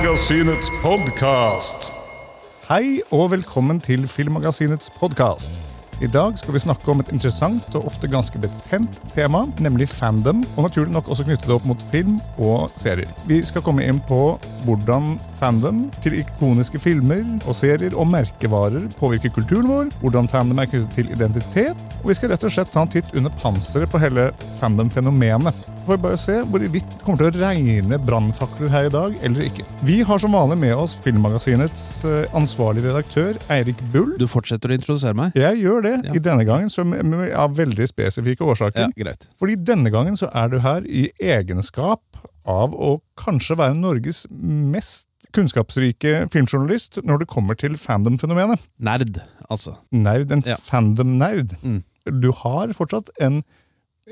Filmmagasinets podkast. Hei og velkommen til Filmmagasinets podkast. I dag skal vi snakke om et interessant og ofte ganske betent tema, nemlig fandom, og naturlig nok også knytte det opp mot film og serier. Vi skal komme inn på hvordan fandom til ikoniske filmer og serier og merkevarer påvirker kulturen vår, hvordan fandom er knyttet til identitet, og vi skal rett og slett ta en titt under panseret på hele fandom-fenomenet. Får vi bare se hvorvidt det kommer til å regne brannfakler her i dag eller ikke. Vi har som vanlig med oss Filmmagasinets ansvarlig ansvarlige redaktør Eirik Bull. Du fortsetter å introdusere meg? Jeg gjør det Ja. i denne gangen som, av veldig spesifikke årsaker. Ja, greit. Fordi denne gangen så er du her i egenskap av å kanskje være Norges mest kunnskapsrike filmjournalist når det kommer til fandom-fenomenet. Nerd, altså. Nerd, en Ja. fandom-nerd. Mm. Du har fortsatt en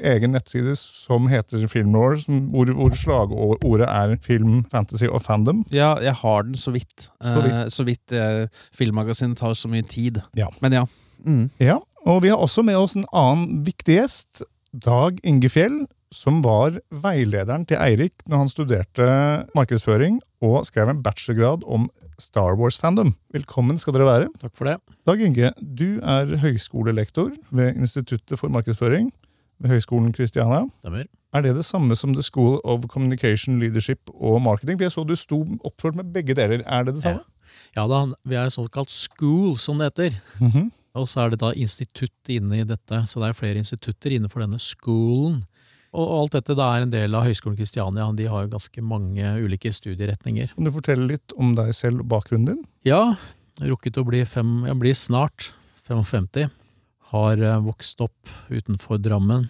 egen nettside som heter Filmlore, hvor, hvor slagordet er film, fantasy og fandom. Ja, jeg har den så vidt. Så vidt. Eh, så vidt eh, Filmmagasinet tar så mye tid. Ja. Men ja. Mm. Ja, og vi har også med oss en annen viktig gjest, Dag Inge Fjell, som var veilederen til Eirik når han studerte markedsføring og skrev en bachelorgrad om Star Wars-fandom. Velkommen skal dere være. Takk for det. Dag Inge, du er høyskolelektor ved Instituttet for markedsføring ved Høgskolen Kristiania. Stemmer. Er det det samme som The School of Communication, Leadership og Marketing? For Jeg så du sto oppført med begge deler. Er det det samme? Ja da, vi er en såkalt school, som det heter. Mhm. Og så er det da institutt inne i dette, så det er flere institutter innenfor denne skolen. Og alt dette da er en del av Høgskolen Kristiania, de har jo ganske mange ulike studieretninger. Kan du fortelle litt om deg selv og bakgrunnen din? Ja, rukket å bli fem, jeg blir snart 55. Har eh, vokst opp utenfor Drammen,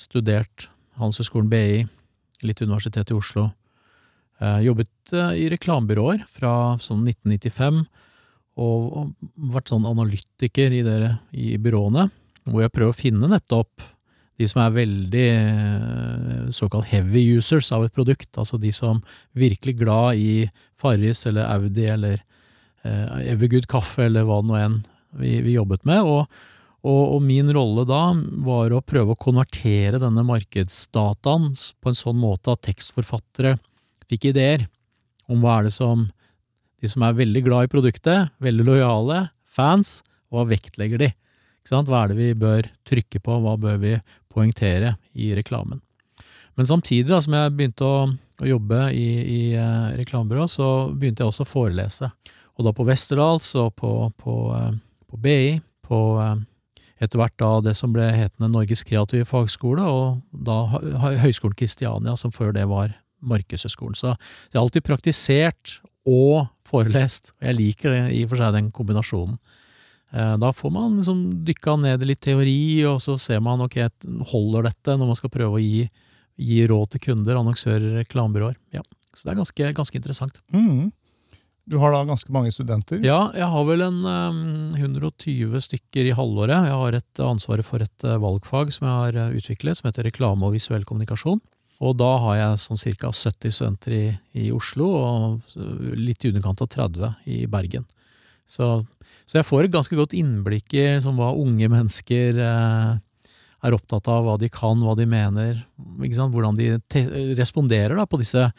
studert Handelshøyskolen BI, litt Universitetet i Oslo. Eh, jobbet eh, i reklamebyråer fra sånn 1995, og, og vært sånn analytiker i, dere, i byråene, hvor jeg prøver å finne nettopp de som er veldig eh, såkalt heavy users av et produkt, altså de som virkelig glad i Farris eller Audi eller eh, Evergood kaffe eller hva det nå enn vi, vi jobbet med. Og, og, og min rolle da var å prøve å konvertere denne markedsdataen på en sånn måte at tekstforfattere fikk ideer om hva er det som de som er veldig glad i produktet, veldig lojale, fans, hva vektlegger de? Hva er det vi bør trykke på, hva bør vi poengtere i reklamen? Men samtidig da, som jeg begynte å, å jobbe i, i uh, reklamebyrå, så begynte jeg også å forelese. Og da på Westerdals og på, på, uh, på BI, på uh, etter hvert da det som ble hetende Norges kreative fagskole, og da Høgskolen Kristiania, som før det var Markedshøgskolen. Så jeg har alltid praktisert og forelest, og jeg liker det, i og for seg den kombinasjonen. Eh, Da får man liksom dykka ned i litt teori, og så ser man ok, holder dette når man skal prøve å gi, gi råd til kunder, annonsører, reklamebyråer. Ja. Så det er ganske, ganske interessant. Mm. Du har da ganske mange studenter. Ja, jeg har vel en um, 120 stykker i halvåret. Jeg har et ansvaret for et uh, valgfag som jeg har eh, utviklet, som heter reklame og visuell kommunikasjon. Og da har jeg sånn ca. 70 studenter i, i Oslo, og litt i underkant av 30 i Bergen. Så, så jeg får et ganske godt innblikk i liksom, hva unge mennesker eh, er opptatt av, hva de kan, hva de mener, hvordan de responderer da, på disse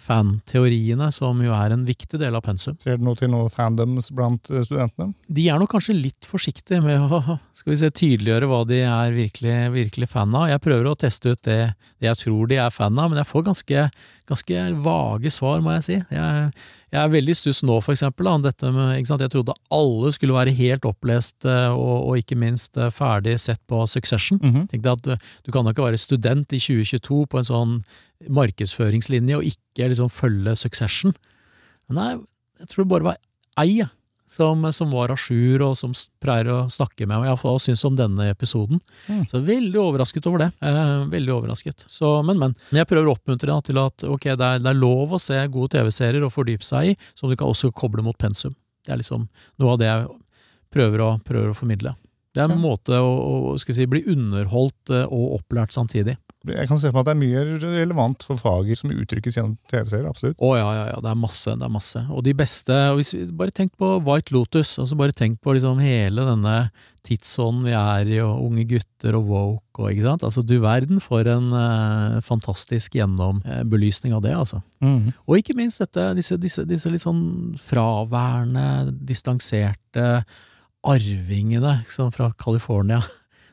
fan-teoriene, som jo er en viktig del av pensum. Ser du noe til noen fandoms blant eh, studentene? De er nok kanskje litt forsiktige med å skal vi se, tydeliggjøre hva de er virkelig, virkelig fan av. Jeg prøver å teste ut det, det jeg tror de er fan av, men jeg får ganske, ganske vage svar, må jeg si. Jeg, jeg er veldig i stuss nå, for eksempel, om dette med, ikke sant? Jeg trodde alle skulle være helt opplest eh, og, og ikke minst eh, ferdig sett på Succession. Mhm. Tenkte at du, du kan da ikke være student i 2022 på en sånn markedsføringslinje og ikke liksom følge Succession. Nei, jeg tror det bare var ei som, som var à jour, og som pleier å snakke med meg, iallfall syns om denne episoden. Mm. Så veldig overrasket over det. Eh, veldig overrasket. Så, men, men. Men jeg prøver å oppmuntre deg til at ok, det er, det er lov å se gode TV-serier og fordype seg i, som du kan også koble mot pensum. Det er liksom noe av det jeg prøver å, prøver å formidle. Det er en Ja. måte å, å si, bli underholdt eh, og opplært samtidig. Jeg kan se for meg at det er mye relevant for faget som uttrykkes gjennom TV-serier. absolutt. Å ja, ja, ja, det er masse, det er masse. Og de beste og hvis vi Bare tenk på White Lotus, altså bare tenk på liksom hele denne tidsånden vi er i, og unge gutter og woke og ikke sant. Altså du verden for en eh, fantastisk gjennombelysning av det, altså. Mhm. Og ikke minst dette, disse, disse, disse litt sånn fraværende, distanserte arvingene liksom, fra California.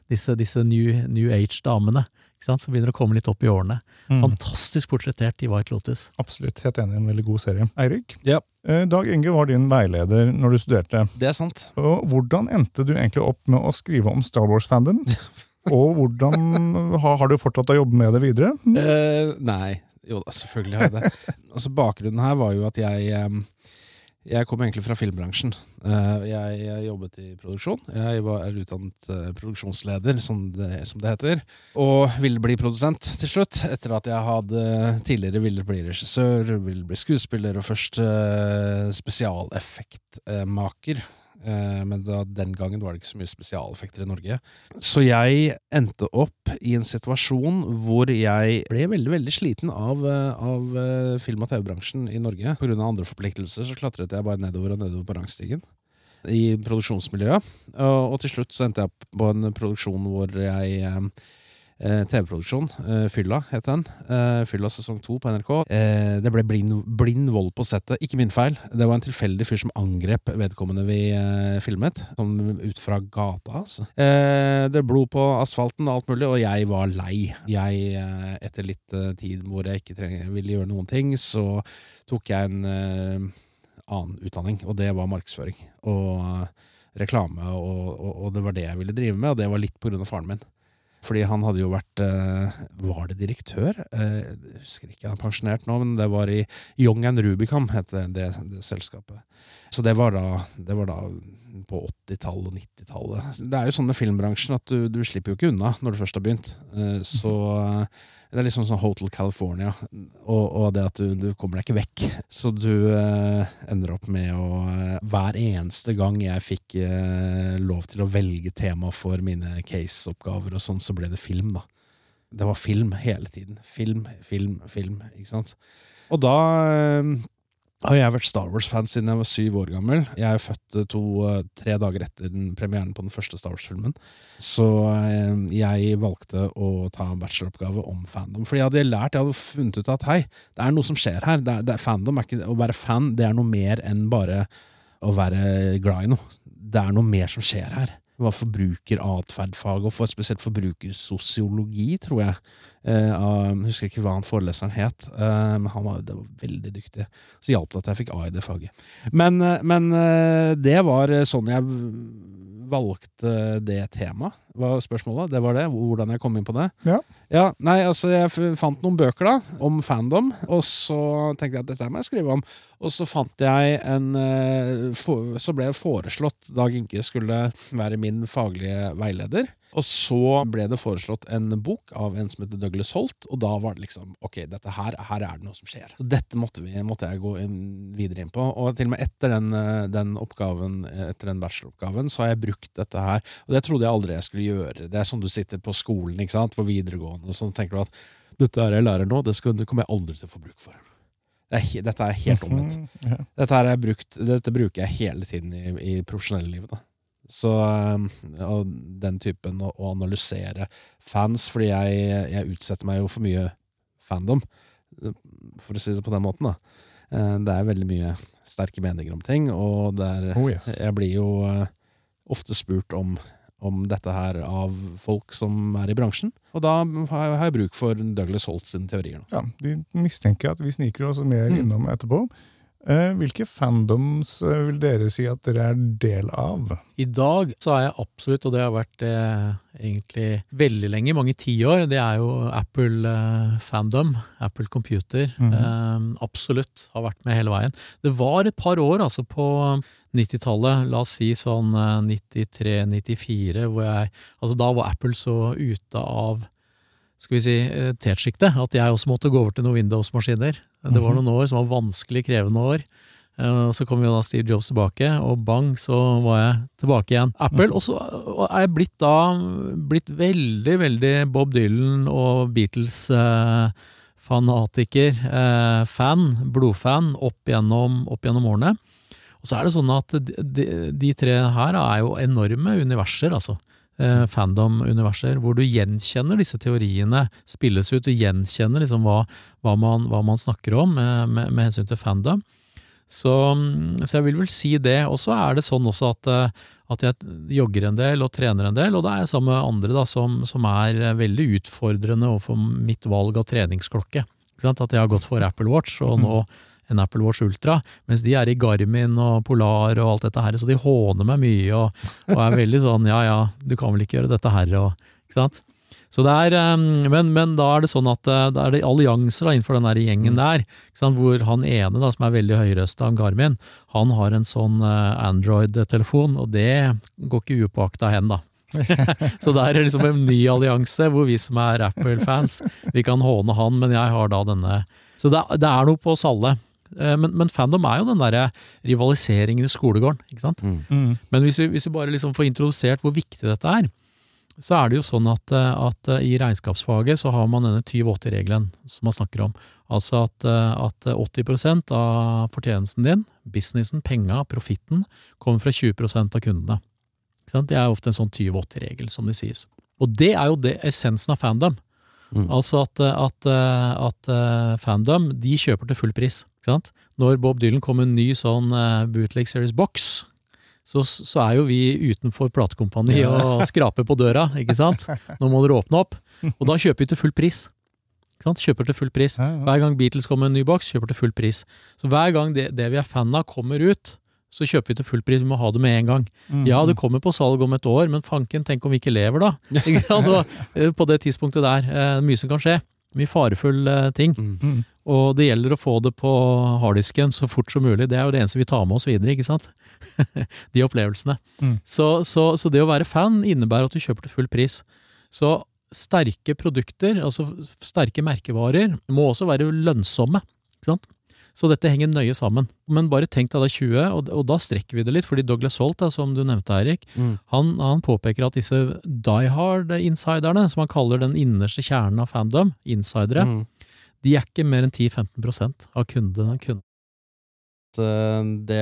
Disse, disse new, new age-damene som begynner å komme litt opp i årene. Mm. Fantastisk portrettert i White Lotus. Absolutt. Helt enig. En veldig god serie. Eirik, Ja. eh, Dag Inge var din veileder når du studerte. Det er sant. Og hvordan endte du egentlig opp med å skrive om Star Wars-fandom? Og hvordan har, har du fortsatt å jobbe med det videre? Uh, nei. Jo da, selvfølgelig har jeg det. altså, bakgrunnen her var jo at jeg eh, Jeg kom egentlig fra filmbransjen. Eh, jeg, jeg jobbet i produksjon. Jeg var, utdannet eh, produksjonsleder, som det, som det heter. Og ville bli produsent til slutt, etter at jeg hadde tidligere ville bli regissør, ville bli skuespiller og først eh, spesialeffektmaker. Eh, men da, den gangen var det ikke så mye spesialeffekter i Norge. Så jeg endte opp i en situasjon hvor jeg ble veldig veldig sliten av, eh, av eh, film- og TV-bransjen i Norge. Av andre forpliktelser så klatret jeg bare nedover og nedover på rangstigen i produksjonsmiljøet. Og, og til slutt så endte jeg opp på en produksjon hvor jeg TV-produksjon. Eh, Fylla het den. Eh, Fylla sesong to på NRK. Eh, det ble blind, blind vold på settet. Ikke min feil. Det var en tilfeldig fyr som angrep vedkommende vi eh, filmet. Sånn ut fra gata, altså. Eh, det blod på asfalten og alt mulig, og jeg var lei. Jeg, eh, etter litt eh, tid hvor jeg ikke trenger, ville gjøre noen ting, så tok jeg en eh, annen utdanning, og det var markedsføring. Og eh, reklame, og, og, og det var det jeg ville drive med, og det var litt av faren min. Fordi han hadde jo vært eh, Var det direktør? Eh, jeg husker ikke, han er pensjonert nå, men det var i Young and Rubicam, het det, det, det selskapet. Så det var da, det var da på 80-tallet og 90-tallet. Det er jo sånn med filmbransjen at du, du slipper jo ikke unna når du først har begynt. Eh, så eh, det er liksom sånn Hotel California, og, og det at du, du kommer deg ikke vekk. Så du eh, ender opp med å eh, Hver eneste gang jeg fikk eh, lov til å velge tema for mine case-oppgaver og sånn, så ble det film, da. Det var film hele tiden. Film, film, film. Ikke sant? Og da eh, har jeg vært Star Wars-fan siden jeg var syv år gammel. Jeg er født to, eh, tre dager etter premieren på den første Star Wars-filmen. Så eh, jeg valgte å ta en bacheloroppgave om fandom. Fordi jeg hadde lært, jeg hadde funnet ut at hei, det er noe som skjer her. Det er, det er fandom er ikke, Å være fan det er noe mer enn bare å være glad i noe. Det er noe mer som skjer her. Det var forbrukeratferdfag, og for spesielt forbrukersosiologi, tror jeg. Eh, av- jeg husker ikke hva han foreleseren het, eh, men han var, det var veldig dyktig. Så hjalp det at jeg fikk A i det faget. Men, eh, men det var sånn jeg valgte det temaet, var spørsmålet. Det var det, hvordan jeg kom inn på det. Ja. Ja, nei, altså Jeg fant noen bøker da, om fandom, og så tenkte jeg at dette må jeg skrive om. Og så fant jeg en Så ble jeg foreslått Dag Inge skulle være min faglige veileder. Og så ble det foreslått en bok av en som heter Douglas Holt, og da var det liksom Ok, dette her, her er det noe som skjer. Så dette måtte, vi, måtte jeg gå inn, videre inn på. Og til og med etter den, eh, den oppgaven, etter den bacheloroppgaven, så har jeg brukt dette her. Og det trodde jeg aldri jeg skulle gjøre. Det er sånn du sitter på skolen, ikke sant, på videregående, og så tenker du at dette er jeg lærer nå, det, skal, det kommer jeg aldri til å få bruk for. Det er, dette er helt omvendt. Mhm. Dette, her brukt, dette bruker jeg hele tiden i, i profesjonelle livet. Da. Så um, og den typen å, å analysere fans, fordi jeg, jeg utsetter meg jo for mye fandom, for å si det på den måten. da. Eh, Det er veldig mye sterke meninger om ting, og det er, Oh yes. jeg blir jo eh, ofte spurt om, om dette her av folk som er i bransjen. Og da har jeg, bruk for Douglas Holt sine teorier. Nå. Ja, de mistenker at vi sniker oss mer Mm. innom etterpå. Eh, hvilke fandoms eh, vil dere si at dere er del av? I dag så er jeg absolutt, og det har vært eh, egentlig veldig lenge, mange tiår, det er jo Apple eh, fandom, Apple Computer. Mhm. eh, absolutt har vært med hele veien. Det var et par år altså på 90-tallet, la oss si sånn 93-94, hvor jeg Altså da var Apple så ute av skal vi si, eh, tetsjiktet, at jeg også måtte gå over til noen Windows-maskiner. Det var Mhm. noen år som var vanskelig krevende år. Eh, så kom jo da Steve Jobs tilbake, og bang, så var jeg tilbake igjen. Apple. Og så er jeg blitt da blitt veldig, veldig Bob Dylan og Beatles-fanatiker, eh, fan, blodfan, opp gjennom, opp gjennom årene. Og så er det sånn at de, de tre her er jo enorme universer, altså. Eh, Fandom-universer, hvor du gjenkjenner disse teoriene spilles ut. Du gjenkjenner liksom hva, hva, man, hva man snakker om med, med, med hensyn til fandom. Så, mm, så jeg vil vel si det. Og så er det sånn også at, eh, at jeg jogger en del og trener en del, og da er jeg sammen med andre da, som, som er eh, veldig utfordrende overfor mitt valg av treningsklokke. At jeg har gått for Apple Watch, og nå en Apple Watch Ultra, mens de er i Garmin og Polar og alt dette her, så de håner meg mye og, og er veldig sånn ja ja, du kan vel ikke gjøre dette her og Ikke sant? Så det er, um, men, men da er det sånn at det da er det allianser da innenfor den der gjengen der, ikke sant? hvor han ene da, som er veldig høyrøsta, han Garmin, han har en sånn uh, Android-telefon, og det går ikke upåakta hen, da. så det er liksom en ny allianse, hvor vi som er Apple-fans, vi kan håne han, men jeg har da denne Så det, det er noe på oss alle. Eh, Men, men fandom er jo den derre rivaliseringen i skolegården, ikke sant. Mm. Men hvis vi, hvis vi bare liksom får introdusert hvor viktig dette er, så er det jo sånn at, eh, at eh, i regnskapsfaget så har man denne 20-80-regelen som man snakker om. Altså at, at 80 av fortjenesten din, businessen, penga, profitten, kommer fra 20% av kundene. Ikke sant? Det er ofte en sånn 20-80-regel, som det sies. Og det er jo det essensen av fandom. Mm. Altså at, at, at fandom, de kjøper til full pris. Når Bob Dylan kom med en ny sånn eh, bootleg series box, så, så er jo vi utenfor platekompani og skraper på døra, ikke sant? Nå må dere åpne opp. Og da kjøper vi til full pris. Kjøper til full pris. Ja, ja. Hver gang Beatles kommer med en ny boks, kjøper til full pris. Så hver gang det, det vi er fan av kommer ut, så kjøper vi til full pris. Vi må ha det med en gang. Mm. Ja, det kommer på salg om et år, men fanken, tenk om vi ikke lever da? Ikke sant? Og, eh, på det tidspunktet der. eh, Mye som kan skje. Mye farefulle ting. Og det gjelder å få det på harddisken så fort som mulig. Det er jo det eneste vi tar med oss videre, ikke sant? De opplevelsene. Mm. Så, så, så det å være fan innebærer at du kjøper til full pris. Så sterke produkter, altså sterke merkevarer, må også være lønnsomme. Ikke sant? Så dette henger nøye sammen. Men bare tenk deg da 20, og, og da strekker vi det litt, fordi Douglas Holt, da, som du nevnte, Eirik, Mm. han, han påpeker at disse die hard-insiderne, som han kaller den innerste kjernen av fandom, insidere, Mm. De er ikke mer enn 10-15 av kundene. Kunden. Eh, Det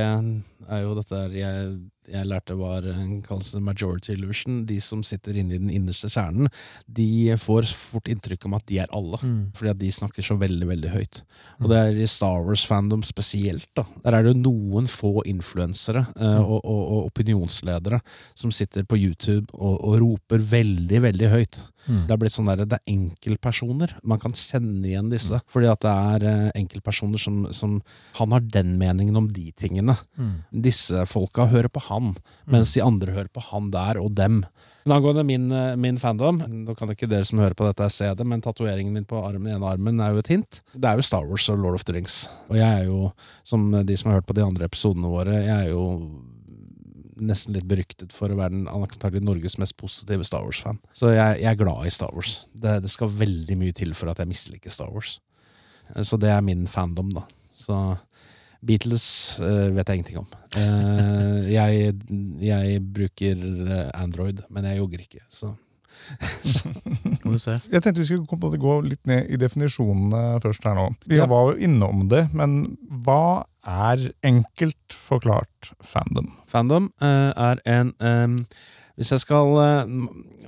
er jo dette jeg, jeg lærte var en kalles majority illusion. De som sitter inne i den innerste kjernen, de får fort inntrykk om at de er alle. Mm. Fordi at de snakker så veldig, veldig høyt. Og det er i Star Wars-fandom spesielt. da. Der er det jo noen få influensere eh, og, og, og opinionsledere som sitter på YouTube og, og roper veldig, veldig høyt. Mm. Det er blitt sånn der, det er enkeltpersoner. Man kan kjenne igjen disse. Fordi at det er eh, enkeltpersoner som, som Han har den meningen om de tingene. Mm. Disse folka hører på han, mens de andre hører på han der og dem. Men angående min, eh, min fandom Nå kan ikke dere som hører på dette se det, men tatoveringen min på armen, ene armen er jo et hint. Det er jo Star Wars og Lord of the Rings. Og jeg er jo, som de som har hørt på de andre episodene våre, jeg er jo nesten litt beryktet for å være den antakelig Norges mest positive Star Wars-fan. Så jeg, jeg er glad i Star Wars. Det, det skal veldig mye til for at jeg misliker Star Wars. Så det er min fandom, da. Så Beatles uh, vet jeg ingenting om. Uh, jeg, jeg bruker eh, Android, men jeg jogger ikke, så. Jeg tenkte vi skulle gå litt ned i definisjonene først her nå. Vi Ja. var jo innom det, men hva er enkelt forklart fandom? Fandom eh, er en eh, Hvis jeg skal eh,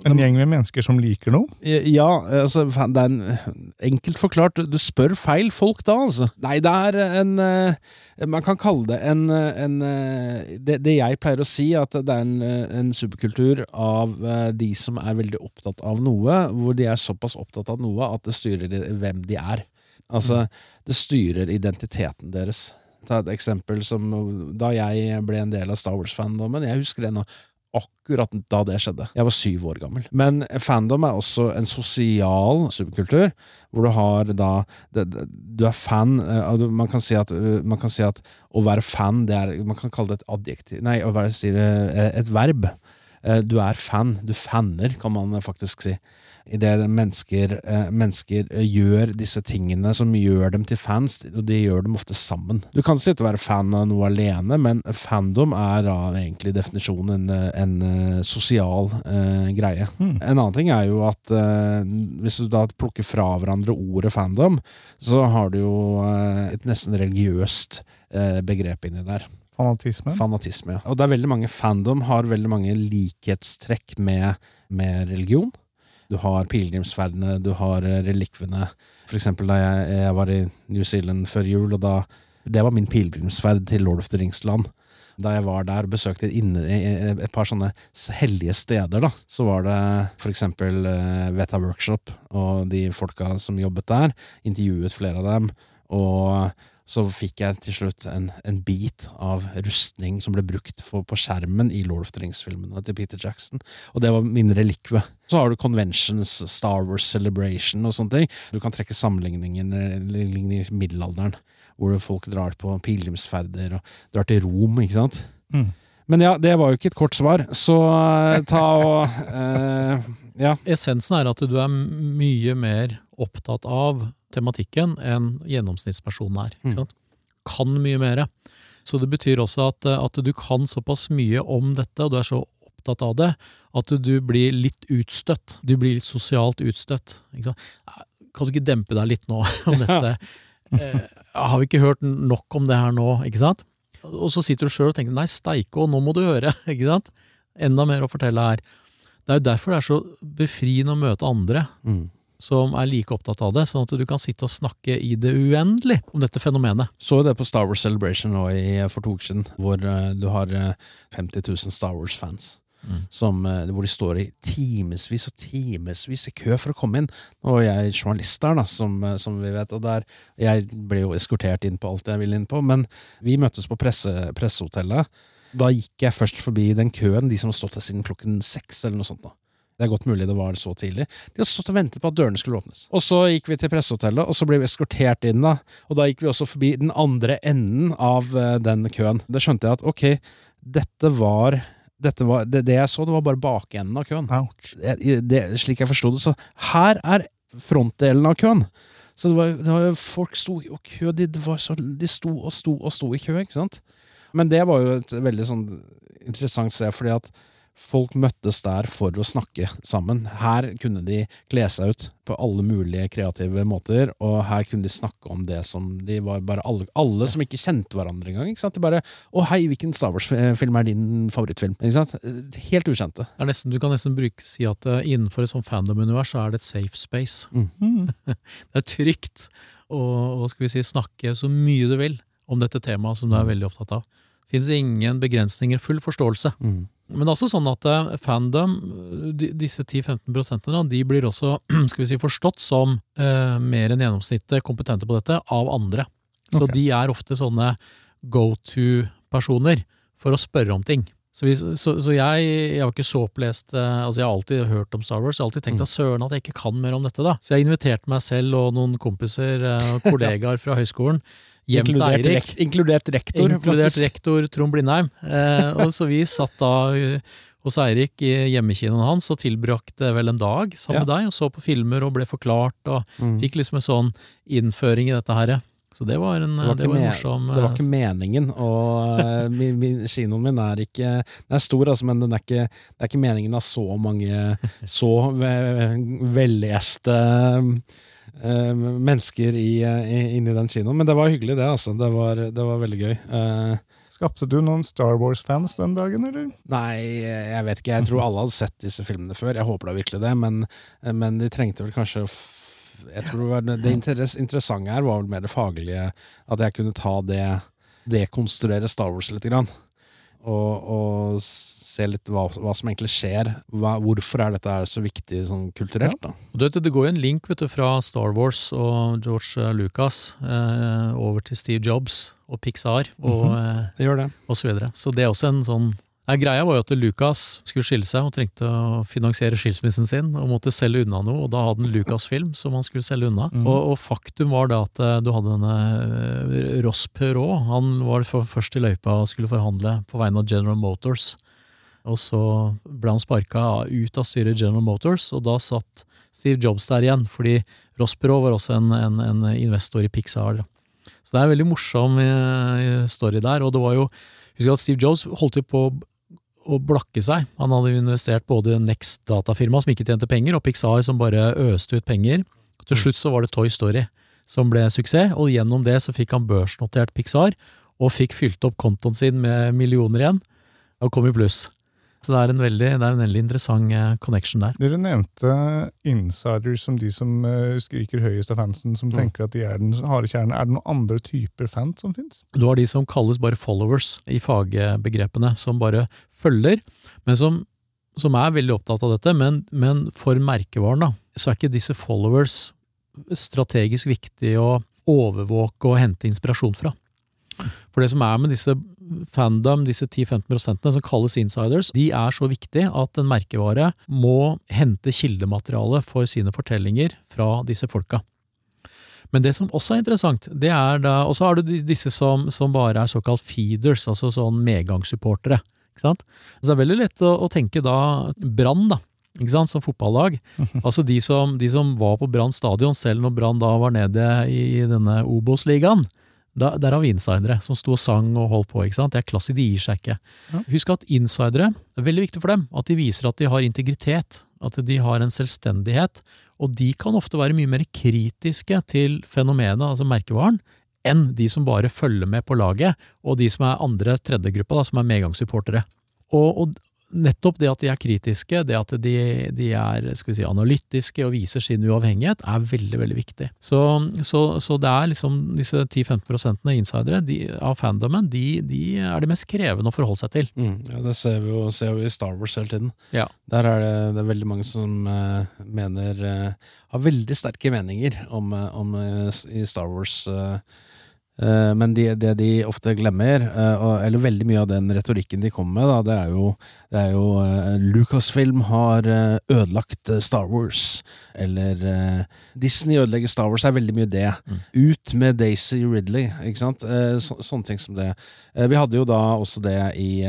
En gjeng med mennesker som liker noe? Ja, altså det er en, enkelt forklart. Du spør feil folk da, altså. Nei, det er en eh, Man kan kalle det en, eh, en det, det jeg pleier å si, at det er en, en superkultur av de som er veldig opptatt av noe, hvor de er såpass opptatt av noe at det styrer hvem de er. Altså, det styrer identiteten deres. Ta et eksempel som da jeg ble en del av Star Wars-fandommen. Jeg husker ennå akkurat da det skjedde. Jeg var syv år gammel. Men fandom er også en sosial subkultur, hvor du har da Du er fan eh, du- Man kan si at, eh, kan si at å være fan, det er Man kan kalle det et adjektiv Nei, å være sier eh, et verb. Du er fan. Du fanner, kan man faktisk si. Idet mennesker, eh, mennesker eh, gjør disse tingene som gjør dem til fans, og de gjør dem ofte sammen. Du kan sitte og være fan av noe alene, men fandom er da egentlig definisjonen en, eh, en sosial eh, greie. Mm. En annen ting er jo at eh, hvis du da plukker fra hverandre ordet fandom, så har du jo eh, et nesten religiøst begrep inni der. Fanatisme. Fanatisme, ja. Og det er veldig mange fandom har veldig mange likhetstrekk med, med religion. Du har pilegrimsferdene, du har eh, relikvene. For eksempel da jeg, jeg var i New Zealand før jul, og da Det var min pilegrimsferd til Lord of the Rings-land. Da jeg var der og besøkte inne, et par sånne hellige steder, da, så var det for eksempel eh, Veta Workshop og de folka som jobbet der. Intervjuet flere av dem. Og så fikk jeg til slutt en, en bit av rustning som ble brukt for, på skjermen i Lord of the Rings-filmene til Peter Jackson, og det var min relikve. Så har du conventions, Star Wars Celebration og sånne ting. Du kan trekke sammenligningen i middelalderen, hvor folk drar på pilegrimsferder og drar til Rom, ikke sant. Mm. Men ja, det var jo ikke et kort svar, så eh, ta og eh, Ja. Essensen er at du er mye mer opptatt av tematikken enn gjennomsnittspersonen er. Mm. Kan mye mer. Så det betyr også at, at du kan såpass mye om dette, og du er så opptatt av det, at du blir litt utstøtt. Du blir litt sosialt utstøtt. Kan du ikke dempe deg litt nå om dette? Eh, har vi ikke hørt nok om det her nå, ikke sant? Og så sitter du sjøl og tenker nei, steike og nå må du høre, ikke sant? Enda mer å fortelle her. Det er jo derfor det er så befriende å møte andre Mm. Som er like opptatt av det, sånn at du kan sitte og snakke i det uendelige om dette fenomenet. Så det på Star Wars Celebration nå i, for to uker siden, hvor eh, du har eh, 50 000 Star Wars-fans. Mm. Som, eh, hvor de står i timevis og timevis i kø for å komme inn. Nå er jeg journalist der, da, som, eh, som vi vet, og der, jeg ble jo eskortert inn på alt jeg ville inn på, men vi møttes på presse, pressehotellet. Da gikk jeg først forbi den køen, de som har stått der siden klokken seks eller noe sånt. da. Det er godt mulig det var så tidlig. De hadde stått og ventet på at dørene skulle åpnes. Og så gikk vi til pressehotellet, og så ble vi eskortert inn, da. Og da gikk vi også forbi den andre enden av eh, den køen. Da skjønte jeg at ok, dette var dette var, det, det jeg så, det var bare bakenden av køen. Det, det, slik jeg forsto det, så her er frontdelen av køen. Så det var, det var folk sto i kø, de, det var så, de sto og sto og sto i kø, ikke sant? Men det var jo et veldig sånn interessant sted, fordi at folk møttes der for å snakke sammen. Her kunne de kle seg ut på alle mulige kreative måter, og her kunne de snakke om det som de var bare alle, alle som ikke kjente hverandre engang. ikke sant? De bare 'Å, hei, hvilken Star Wars-film er din favorittfilm?' Ikke sant? Helt ukjente. Nesten, du kan nesten bruke, si at eh, innenfor et sånt fandom-univers så er det et safe space. Mm. Det er trygt å å, skal vi si, snakke så mye du vil om dette temaet som du er veldig opptatt av. Fins ingen begrensninger, full forståelse. Mm. Men det er også sånn at eh, fandom, de, disse 10-15 prosentene, de blir også skal vi si, forstått som eh, mer enn gjennomsnittet kompetente på dette av andre. Så okay. de er ofte sånne go to-personer for å spørre om ting. Så, hvis, så, så jeg, jeg har ikke så opplest eh, Altså, jeg har alltid hørt om Star Wars. Jeg har alltid tenkt Mm. at søren at jeg ikke kan mer om dette, da. Så jeg inviterte meg selv og noen kompiser eh, og kollegaer fra høyskolen hjem til Eirik. inkludert rektor. Inkludert faktisk. rektor Trond Blindheim. Eh, og så vi satt da uh, hos Eirik i hjemmekinoen hans og tilbrakte vel en dag sammen med deg og så på filmer og ble forklart og Mm. fikk liksom en sånn innføring i dette her. Så det var en, Det var det var en morsom Det var eh, ikke meningen, og eh, min, min, kinoen min er ikke Den er stor, altså, men er ikke, det er ikke meningen av så mange så ve- velleste eh, mennesker i, i, inni den kinoen. Men det var hyggelig, det. altså. Det var, det var veldig gøy. Eh, Skapte du noen Star Wars-fans den dagen, eller? Nei, jeg vet ikke. Jeg tror alle hadde sett disse filmene før. Jeg håper da virkelig det, men, men de trengte vel kanskje Jeg tror det, det interess, interessante her var vel mer det faglige. At jeg kunne ta det Dekonstruere Star Wars litt. Grann, og, og se litt hva, hva som egentlig skjer. Hva, hvorfor er dette så viktig sånn kulturelt? da? Du vet, Det går jo en link vet du, fra Star Wars og George eh, Lucas eh, over til Steve Jobs og Pixar og, eh, Det gjør det. og så videre. Så det er også en sånn Nei, Greia var jo at Lucas skulle skille seg og trengte å finansiere skilsmissen sin og måtte selge unna noe, og da hadde han Lucas-film som han skulle selge unna. Mm. Og, og faktum var da at eh, du hadde denne Ross Perot, han var først i løypa og skulle forhandle på vegne av General Motors. Og så ble han sparka ut av styret i General Motors, og da satt Steve Jobs der igjen, fordi Ross Perot var også en, en, en investor i Pixar. Så det er en veldig morsom eh, story der, og det var jo Husk at Steve Jobs holdt jo på å blakke seg. Han hadde investert både i Next datafirma, som ikke tjente penger, og Pixar, som bare øste ut penger. Til slutt så var det Toy Story som ble suksess, og gjennom det så fikk han børsnotert Pixar, og fikk fylt opp kontoen sin med millioner igjen, og kom i pluss. Så det er en veldig, det er en veldig interessant eh, connection der. Dere nevnte insiders som de som eh, skriker høyest av fansen, som Mm. tenker at de er den harde kjernen. Er det noen andre typer fans som fins? Du har de som kalles bare followers i fagbegrepene, som bare følger, men som, som er veldig opptatt av dette. Men, men for merkevaren, da, så er ikke disse followers strategisk viktig å overvåke og hente inspirasjon fra. For det som er med disse fandom, disse 10-15% som kalles insiders, de er så viktige at en merkevare må hente kildemateriale for sine fortellinger fra disse folka. Men det som også er interessant, det er da Og så har du disse som, som bare er såkalt feeders, altså sånn medgangssupportere. Ikke sant? Så det er veldig lett å, å tenke da Brann, da. Ikke sant? Som fotballag. Altså de som, de som var på Brann stadion, selv når Brann da var nede i denne Obos-ligaen. Da, der har vi insidere som sto og sang og holdt på. ikke sant? Det er klassisk, de gir seg ikke. Ja. Husk at insidere, det er veldig viktig for dem at de viser at de har integritet. At de har en selvstendighet. Og de kan ofte være mye mer kritiske til fenomenet, altså merkevaren, enn de som bare følger med på laget, og de som er andre tredjegruppa, da, som er medgangssupportere. Og, og nettopp det at de er kritiske, det at de, de er si, analytiske og viser sin uavhengighet, er veldig, veldig viktig. Så, så, så det er liksom disse 10-15% insidere de, av fandomen, de, de er det mest krevende å forholde seg til. Mm, ja, det ser vi jo ser vi i Star Wars hele tiden. Ja. Der er det, det er veldig mange som uh, mener uh, Har veldig sterke meninger om, eh, om uh, i Star Wars. men det de ofte glemmer, eller veldig mye av den retorikken de kommer med, da, det er jo, det er jo eh, Lucasfilm har eh, ødelagt eh, Star Wars. Eller Disney ødelegger Star Wars, er veldig mye det. Mm. Ut med Daisy Ridley, ikke sant. Så, sånne ting som det. Vi hadde jo da også det i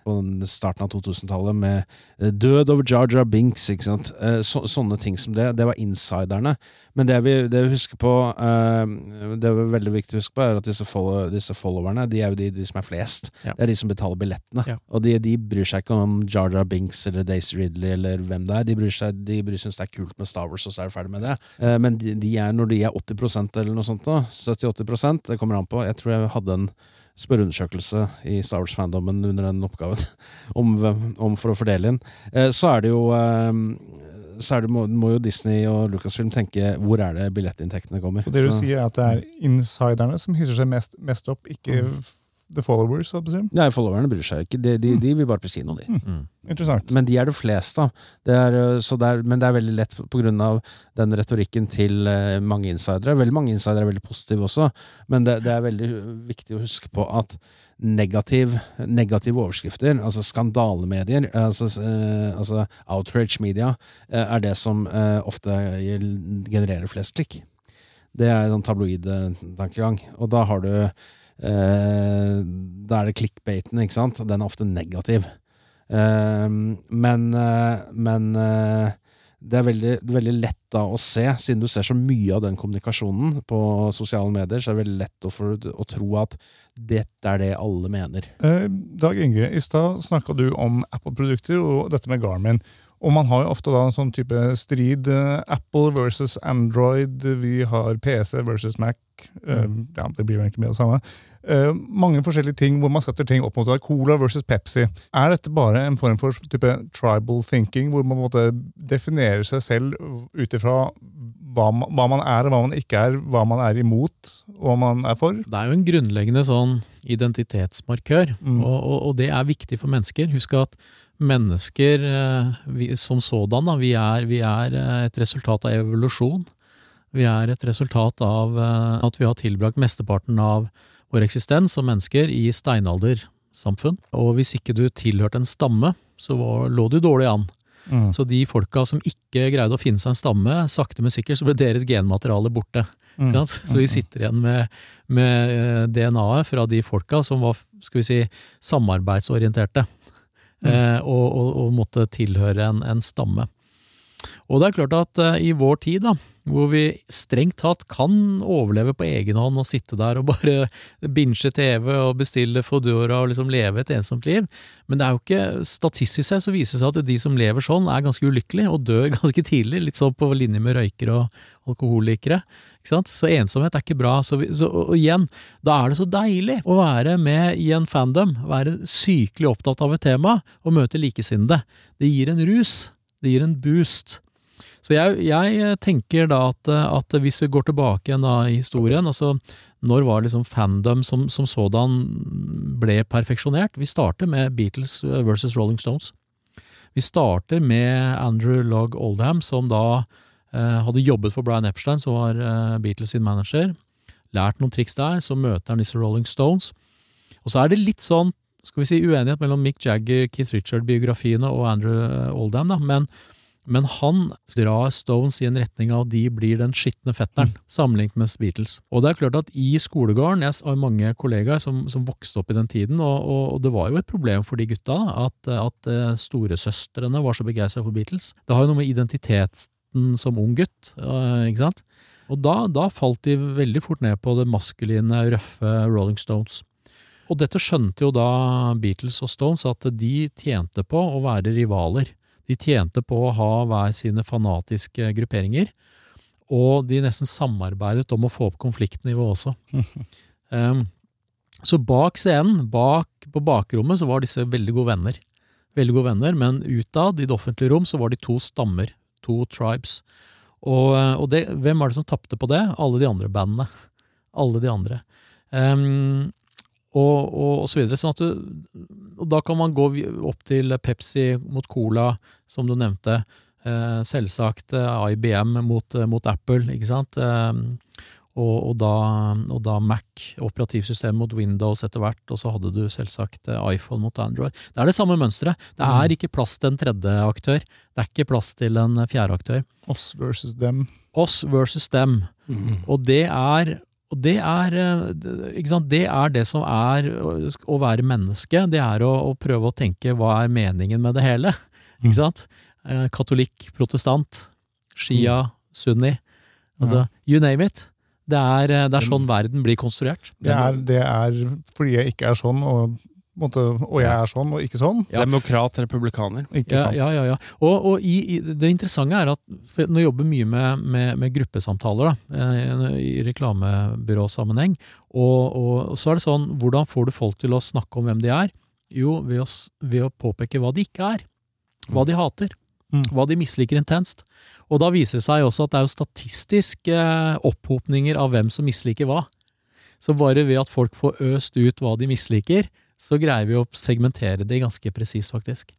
på starten av 2000-tallet med død over Jar Jar Binks, ikke sant. Så, sånne ting som det. Det var insiderne. Men det vi, det vi husker på Det er veldig viktig å huske på, er at disse followerne, de er jo de, de som er flest. Ja. Det er de som betaler billettene. Ja. Og de, de bryr seg ikke om Jar Jar Binks eller Daisy Ridley eller hvem det er. De bryr seg, de bryr syns det er kult med Star Wars, og så er de ferdig med det. Eh, men de, de er, når de er 80% eller noe sånt, da, 70-80% det kommer an på. Jeg tror jeg hadde en spørreundersøkelse i Star Wars-fandomen under den oppgaven om, om for å fordele inn. Eh, så er det jo eh, så det, må, må jo Disney og Lucasfilm tenke hvor er det billettinntektene kommer. Og det du Så- sier er at det er insiderne som hisser seg mest, mest opp, ikke Mm. The followers. si. Nei, followerne bryr seg ikke. De, de, de vil bare på kino, de. Mm. Interessant. Men de er det fleste, av. Det er, øh, så det er, men det er veldig lett av den retorikken til øh, mange insidere. Veldig mange insidere er veldig positive også, men det, det er veldig viktig å huske på at negativ, negative overskrifter, altså skandalemedier, altså, eh, altså outrage media, eh, er det som eh, ofte genererer flest klikk. Det er en tabloid tankegang. Og da har du Da er det clickbaiten, ikke sant. Den er ofte negativ. Ehm, men eh, men eh, det er veldig, veldig lett da å se, siden du ser så mye av den kommunikasjonen på sosiale medier, så er det veldig lett å, for, å tro at dette er det alle mener. Eh, Dag Inge, i stad snakka du om Apple-produkter og dette med Garmin. Og man har jo ofte da en sånn type strid. eh, Apple versus Android, vi har PC versus Mac. Eh, ja, Det blir jo egentlig mye av det samme. Eh, mange forskjellige ting hvor man setter ting opp mot hverandre. Cola versus Pepsi. Er dette bare en form for type tribal thinking, hvor man måte definerer seg selv ut ifra hva, man- hva man er og hva man ikke er, hva man er imot og hva man er for? Det er jo en grunnleggende sånn identitetsmarkør, Mm. og, og, og det er viktig for mennesker. Husk at mennesker eh, vi, som sådan, da, vi er, vi er eh, et resultat av evolusjon. Vi er et resultat av at vi har tilbrakt mesteparten av vår eksistens som mennesker i steinaldersamfunn. Og hvis ikke du tilhørte en stamme, så var, lå du dårlig an. Mm. Så de folka som ikke greide å finne seg en stamme, sakte, men sikkert så ble deres genmateriale borte. Mm. Sant? Så vi sitter igjen med, med eh, DNA-et fra de folka som var skal vi si, samarbeidsorienterte, Mm. eh, og, og, og måtte tilhøre en, en stamme. Og det er klart at eh, i vår tid, da, hvor vi strengt tatt kan overleve på egen hånd og sitte der og bare binge TV og bestille Foodora og liksom leve et ensomt liv, men det er jo ikke statistisk sett så viser det seg at de som lever sånn, er ganske ulykkelige og dør ganske tidlig, litt sånn på linje med røykere og alkoholikere. Ikke sant? Så ensomhet er ikke bra. Så, vi, så og igjen, da er det så deilig å være med i en fandom, være sykelig opptatt av et tema og møte likesinnede. Det gir en rus. Det gir en boost. Så jeg, jeg tenker da at, at, hvis vi går tilbake igjen da i historien, altså når var liksom fandom som, som sådan ble perfeksjonert? Vi starter med Beatles versus Rolling Stones. Vi starter med Andrew Logg Oldham, som da eh, hadde jobbet for Brian Epstein, som var eh, Beatles sin manager. Lært noen triks der, så møter han disse Rolling Stones. Og så er det litt sånn skal vi si, uenighet mellom Mick Jagger, Keith Richard-biografiene og Andrew Oldham, da, men, men han drar Stones i en retning av de blir den skitne fetteren, mm. sammenlignet med Beatles. Og det er klart at i skolegården, jeg har mange kollegaer som, som vokste opp i den tiden, og, og, og, det var jo et problem for de gutta at, at eh, storesøstrene var så begeistra for Beatles. Det har jo noe med identiteten som ung gutt, eh, ikke sant? Og da, da falt de veldig fort ned på det maskuline, røffe Rolling Stones. Og dette skjønte jo da Beatles og Stones, at de tjente på å være rivaler. De tjente på å ha hver sine fanatiske grupperinger, og de nesten samarbeidet om å få opp konfliktnivået også. um, så bak scenen, bak, på bakrommet, så var disse veldig gode venner. Veldig gode venner, men utad, i det offentlige rom, så var de to stammer. To tribes. Og, og det, hvem var det som tapte på det? Alle de andre bandene. Alle de andre. Um, og, og, og så videre. Sånn at du, og da kan man gå opp til Pepsi mot Cola, som du nevnte. Eh, selvsagt eh, IBM mot, eh, mot, Apple, ikke sant. Eh, og, og, da, og, da, Mac, operativsystem mot Windows etter hvert, og så hadde du selvsagt eh, iPhone mot Android. Det er det samme mønsteret. Det er mm. ikke plass til en tredje aktør. Det er ikke plass til en fjerde aktør. Oss versus dem. Oss versus dem. Mm. Og det er og det er, eh, ikke det er det som er å være menneske. Det er å, å, prøve å tenke hva er meningen med det hele. Ikke mm. sant? Mm. katolikk, protestant, shia, mm. sunni. Altså, you name it. Det er, eh, det er sånn verden blir konstruert. Det er, det er fordi jeg ikke er sånn, og måte, og jeg er sånn og ikke sånn. Ja. Demokrat, republikaner. Ikke sant? Ja, ja, ja. Og, og i, i, det interessante er at nå jobber mye med, med, med gruppesamtaler da, eh, i reklamebyråsammenheng. Og, og så er det sånn, hvordan får du folk til å snakke om hvem de er? Jo, ved å, ved å påpeke hva de ikke er. Hva de hater. Mm. Hva de misliker intenst. Og da viser det seg også at det er jo statistiske eh, opphopninger av hvem som misliker hva. Så bare ved at folk får øst ut hva de misliker, så greier vi å segmentere det ganske presist, faktisk.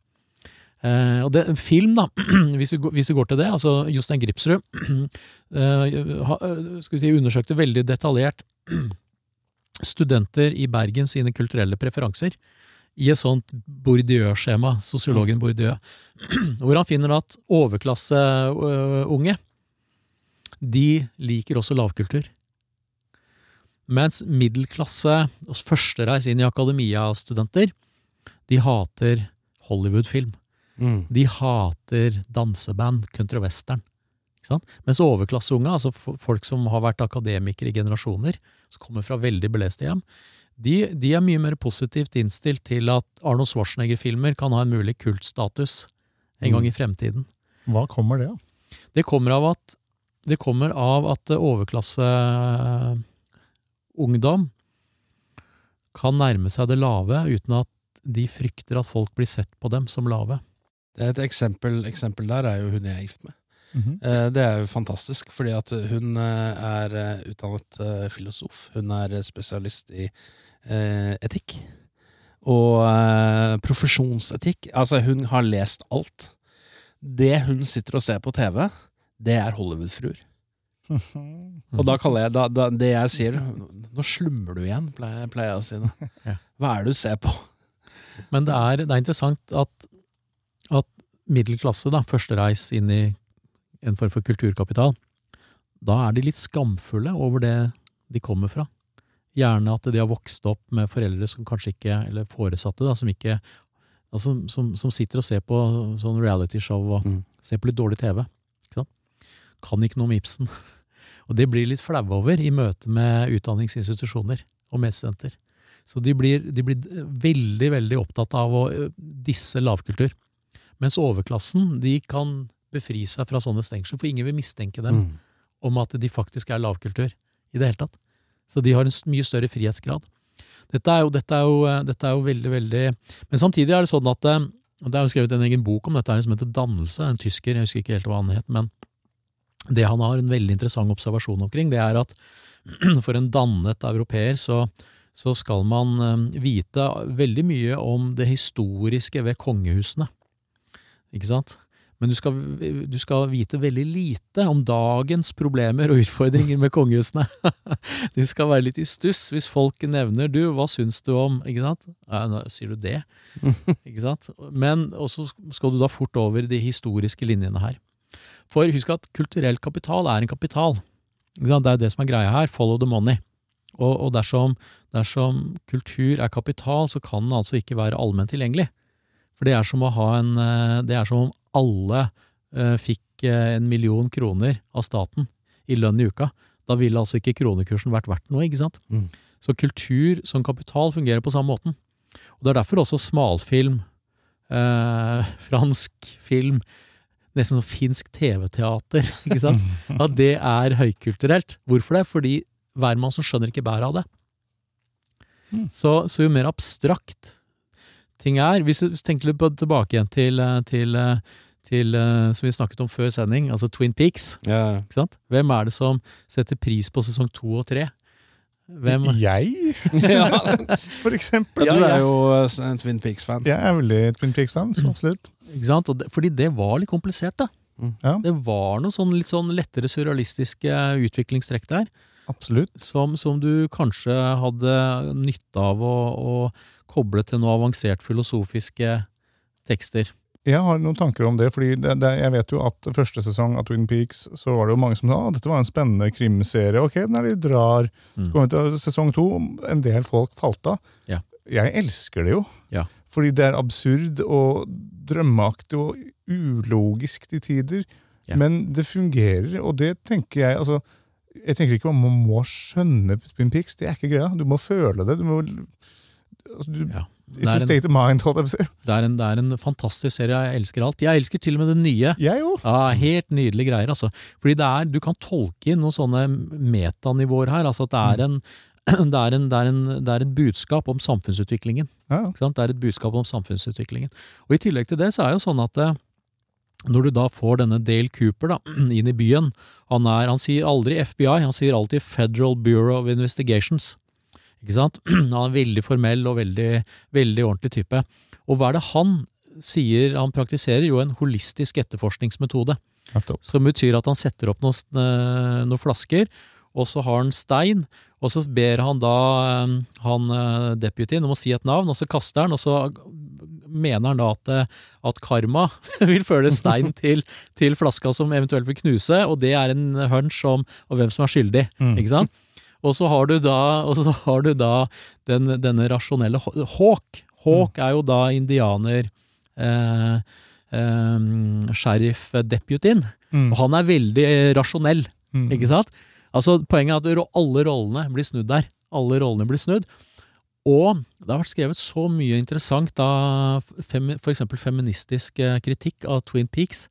Uh, og det, film, da, hvis vi, hvis vi, går til det, altså Jostein Gripsrud vi si, undersøkte veldig detaljert studenter i Bergen sine kulturelle preferanser i et sånt Bourdieu-skjema, sosiologen mm. Bourdieu, hvor han finner at overklasseunge, de liker også lavkultur. Mens middelklasse og førstereis inn i akademia-studenter, de hater Hollywood-film. Mm. De hater danseband, country western. Mens overklasseunge, altså folk som har vært akademikere i generasjoner, som kommer fra veldig beleste hjem, de, de, er mye mer positivt innstilt til at Arnold Schwarzenegger-filmer kan ha en mulig kultstatus en gang i mm. fremtiden. Hva kommer det av? Det kommer av at, det kommer av at overklasse ungdom kan nærme seg det lave uten at de frykter at folk blir sett på dem som lave. Det er et eksempel, eksempel der er jo hun jeg er gift med. Mm -hmm. Det er jo fantastisk, fordi at hun eh, er eh, utdannet filosof. Hun er spesialist i etikk. Og profesjonsetikk. Altså, hun har lest alt. Det hun sitter og ser på TV, det er Hollywood-fruer. Og da kaller jeg da, da, det jeg sier Nå slummer du igjen, pleier, pleier jeg å si. Da. Hva er det du ser på? Men det er, det er interessant at, at middelklasse, da, førstereis inn i en form for kulturkapital, da er de litt skamfulle over det de kommer fra. Gjerne at de har vokst opp med foreldre som kanskje ikke, eller foresatte, da, som ikke Altså, som, som sitter og ser på sånn realityshow og Mm. ser på litt dårlig TV. Ikke sant? Kan ikke noe om Ibsen. Og det blir litt flaue over i møte med utdanningsinstitusjoner og medstudenter. Så de blir, de blir veldig, veldig opptatt av å disse lavkultur. Mens overklassen de kan befri seg fra sånne stengsler, for ingen vil mistenke dem Mm. om at de faktisk er lavkultur i det hele tatt. Så de har en mye større frihetsgrad. Dette er jo, dette er jo, dette er jo veldig, veldig Men samtidig er det sånn at Det er jo skrevet en egen bok om dette her som heter Dannelse, en tysker, jeg husker ikke helt hva han het, men det han har en veldig interessant observasjon omkring, det er at for en dannet europeer så, så skal man eh, vite veldig mye om det historiske ved kongehusene. Ikke sant? Men du skal, du skal vite veldig lite om dagens problemer og utfordringer med kongehusene. Du skal være litt i stuss hvis folk nevner 'du, hva syns du om' Ikke sant? Ja, nå sier du det. Ikke sant? Men også skal du da fort over de historiske linjene her. For husk at kulturell kapital er en kapital. Det er det som er greia her. Follow the money. Og, og dersom, dersom kultur er kapital, så kan den altså ikke være allment tilgjengelig. For det er som en eh, Det er som om alle uh, fikk eh, en million kroner av staten i lønn i uka. Da ville altså ikke kronekursen vært verdt noe, ikke sant? Mm. Så kultur som kapital fungerer på samme måten. Og det er derfor også smalfilm, eh, fransk film, nesten sånn finsk TV-teater, ikke sant? At det er høykulturelt. Hvorfor det? Fordi hvermannsen skjønner ikke bæret av det. Mm. Så, så jo mer abstrakt ting er Hvis du tenker litt på, tilbake igjen til, eh, til, eh, til eh, som vi snakket om før sending, altså Twin Peaks. Ja. Ikke sant? Hvem er det som setter pris på sesong to og tre? Hvem? Jeg, ja. for eksempel. ja, du er jo en Twin Peaks-fan. Jeg er veldig Twin Peaks-fan, så absolutt. Ikke sant? Og det, fordi det var litt komplisert, da. Mm. Ja. Det var noen sånn litt sånn lettere surrealistiske utviklingstrekk der, Absolutt. som, som du kanskje hadde nytte av å, å koble til noe avansert filosofiske tekster. Jeg har noen tanker om det, fordi det, det, jeg vet jo at første sesong av Twin Peaks så var det jo mange som sa at dette var en spennende krimserie. Ok, den er litt rar. Mm. Så kom vi til sesong to, en del folk falt av. Ja. Jeg elsker det jo. Ja. Fordi det er absurd og drømmeaktig og ulogisk til tider. Ja. Men det fungerer, og det tenker jeg altså, Jeg tenker ikke man må skjønne Twin Peaks, det er ikke greia. Du må føle det. Du må, altså, du, Ja. Det It's a en, state of mind, holdt jeg på å si. det, er en, det er en fantastisk serie. Jeg elsker alt. Jeg elsker til og med det nye. Jeg òg. Ja, Helt nydelige greier, altså. Fordi det er, du kan tolke inn noen sånne metanivåer her. altså at det er en det er, en, det, er en, det er et budskap om samfunnsutviklingen. Ja. Det er et budskap om samfunnsutviklingen. Og I tillegg til det så er jo sånn at eh, når du da får denne Dale Cooper da, inn i byen han, er, han sier aldri FBI, han sier alltid Federal Bureau of Investigations. Ikke sant? Han er veldig formell og veldig, veldig ordentlig type. Og hva er det han sier han praktiserer? Jo, en holistisk etterforskningsmetode. Som betyr at han setter opp noen, eh, noen flasker, og så har han stein, og så ber han da eh, han eh, deputyen om å si et navn, og så kaster han, og så mener han da at, eh, at karma vil føle stein til, til flaska som eventuelt vil knuse, og det er en hunch om, hvem som er skyldig, Mm. ikke sant? Og så har du da, og så har du da den, denne rasjonelle Hawk. Hawk. mm. er jo da indianer eh, eh, sheriff-deputyen. Mm. Og han er veldig rasjonell, Mm. ikke sant? Altså, poenget er at alle rollene blir snudd der. Alle rollene blir snudd. Og det har vært skrevet så mye interessant av f.eks. feministisk eh, kritikk av Twin Peaks.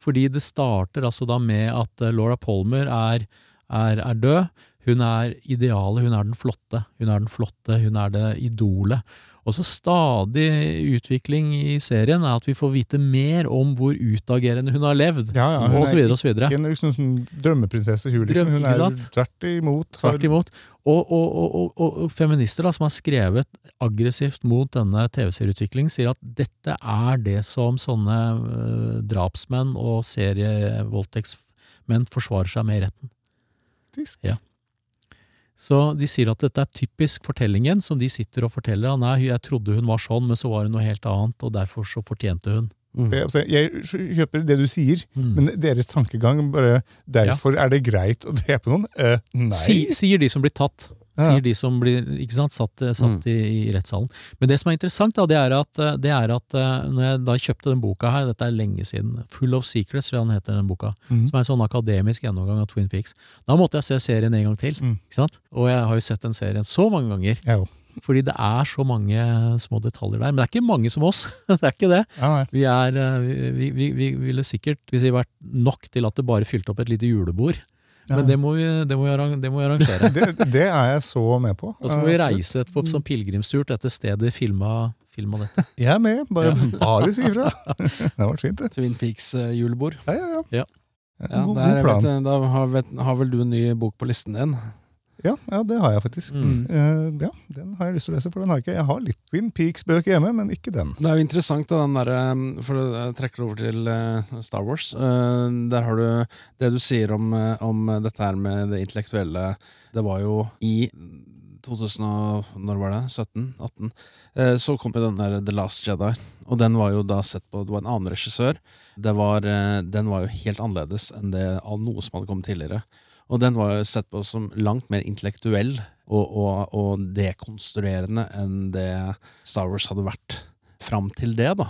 Fordi det starter altså da med at eh, Laura Palmer er, er, er død. Hun er idealet, hun er den flotte. Hun er den flotte, hun er det idolet. Og så stadig utvikling i serien er at vi får vite mer om hvor utagerende hun har levd. Ja, ja, hun og så er videre og så videre. Ikke en liksom, sånn drømmeprinsesse hun, liksom. Hun er tvert imot. Tvert imot. Og, og, og, og feminister da, som har skrevet aggressivt mot denne TV-serieutviklingen, sier at dette er det som sånne øh, drapsmenn og serievoldtektsmenn forsvarer seg med i retten. Faktisk. Ja. Så de sier at dette er typisk fortellingen som de sitter og forteller. Nei, jeg trodde hun var sånn, men så var hun noe helt annet, og derfor så fortjente hun. Mm. Jeg, altså, kjøper det du sier, Mm. men deres tankegang bare Derfor er det greit å drepe noen? Eh, nei. Si, sier de som blir tatt. Sier de som blir ikke sant, satt, satt Mm. i, i rettssalen. Men det som er interessant, da, det er at, eh, det er at eh, når jeg da kjøpte den boka her, dette er lenge siden, Full of Secrets, tror jeg den heter, den boka, mm. som er en sånn akademisk gjennomgang av Twin Peaks, da måtte jeg se serien en gang til. Mm. ikke sant? Og jeg har jo sett den serien så mange ganger, Jeg òg. fordi det er så mange små detaljer der. Men det er ikke mange som oss, det er ikke det. Ja. Vi er, eh, vi, vi, vi ville sikkert hvis vi vært nok til at det bare fylte opp et lite julebord. Ja. Men det må vi, det må vi, det må vi arrangere. Det, det er jeg så med på. Og så må vi reise etterpå på sånn pilegrimstur til dette stedet filma, filma dette. Jeg er med, bare, bare si ifra. Det var fint, det. Twin Peaks-julebord. Ja, ja, ja. Ja. Ja, god, der, god plan. vet, da har, vet, har vel du en ny bok på listen din? Ja, ja, det har jeg faktisk. Mm. Uh, ja, Den har jeg lyst til å lese, for den har jeg ikke. Jeg har litt Twin Peaks-bøker hjemme, men ikke den. Det er jo interessant, da, den der, for å trekke det over til uh, Star Wars. Uh, Der har du det du sier om, eh, om dette her med det intellektuelle. Det var jo i 2000 og, Når var det? 17? 18? Eh, Så kom jo den der The Last Jedi, og den var jo da sett på Det var en annen regissør. Det var, eh, den var jo helt annerledes enn det av noe som hadde kommet tidligere. Og den var jo sett på som langt mer intellektuell og, og, og dekonstruerende enn det Star Wars hadde vært fram til det, da.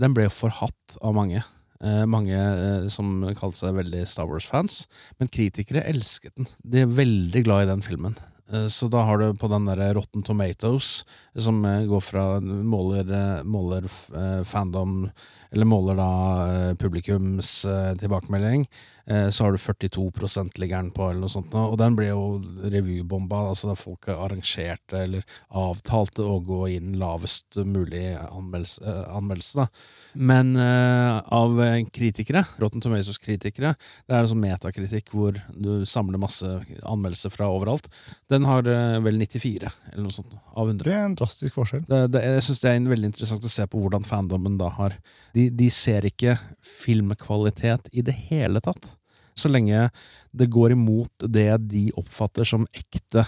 Den ble jo forhatt av mange. Eh, mange eh, som kalte seg veldig Star Wars-fans. Men kritikere elsket den. De er veldig glad i den filmen. Eh, så da har du på den der Rotten Tomatoes, som eh, går fra måler, eh, måler fandom Eller måler da publikums tilbakemelding. Eh, så har du 42 ligger den på, eller noe sånt. Og den ble jo revybomba. Altså da folk arrangerte eller avtalte å gå inn lavest mulig anmeldelse. eh, anmeldelse da. Men uh, av kritikere, Rotten Tomatoes-kritikere, det er en sånn metakritikk hvor du samler masse anmeldelser fra overalt. Den har uh, vel 94, eller noe sånt, av 100. Det er en drastisk forskjell. Det, det, jeg syns det er en veldig interessant å se på hvordan fandomen da har De, de ser ikke filmkvalitet i det hele tatt. Så lenge det går imot det de oppfatter som ekte.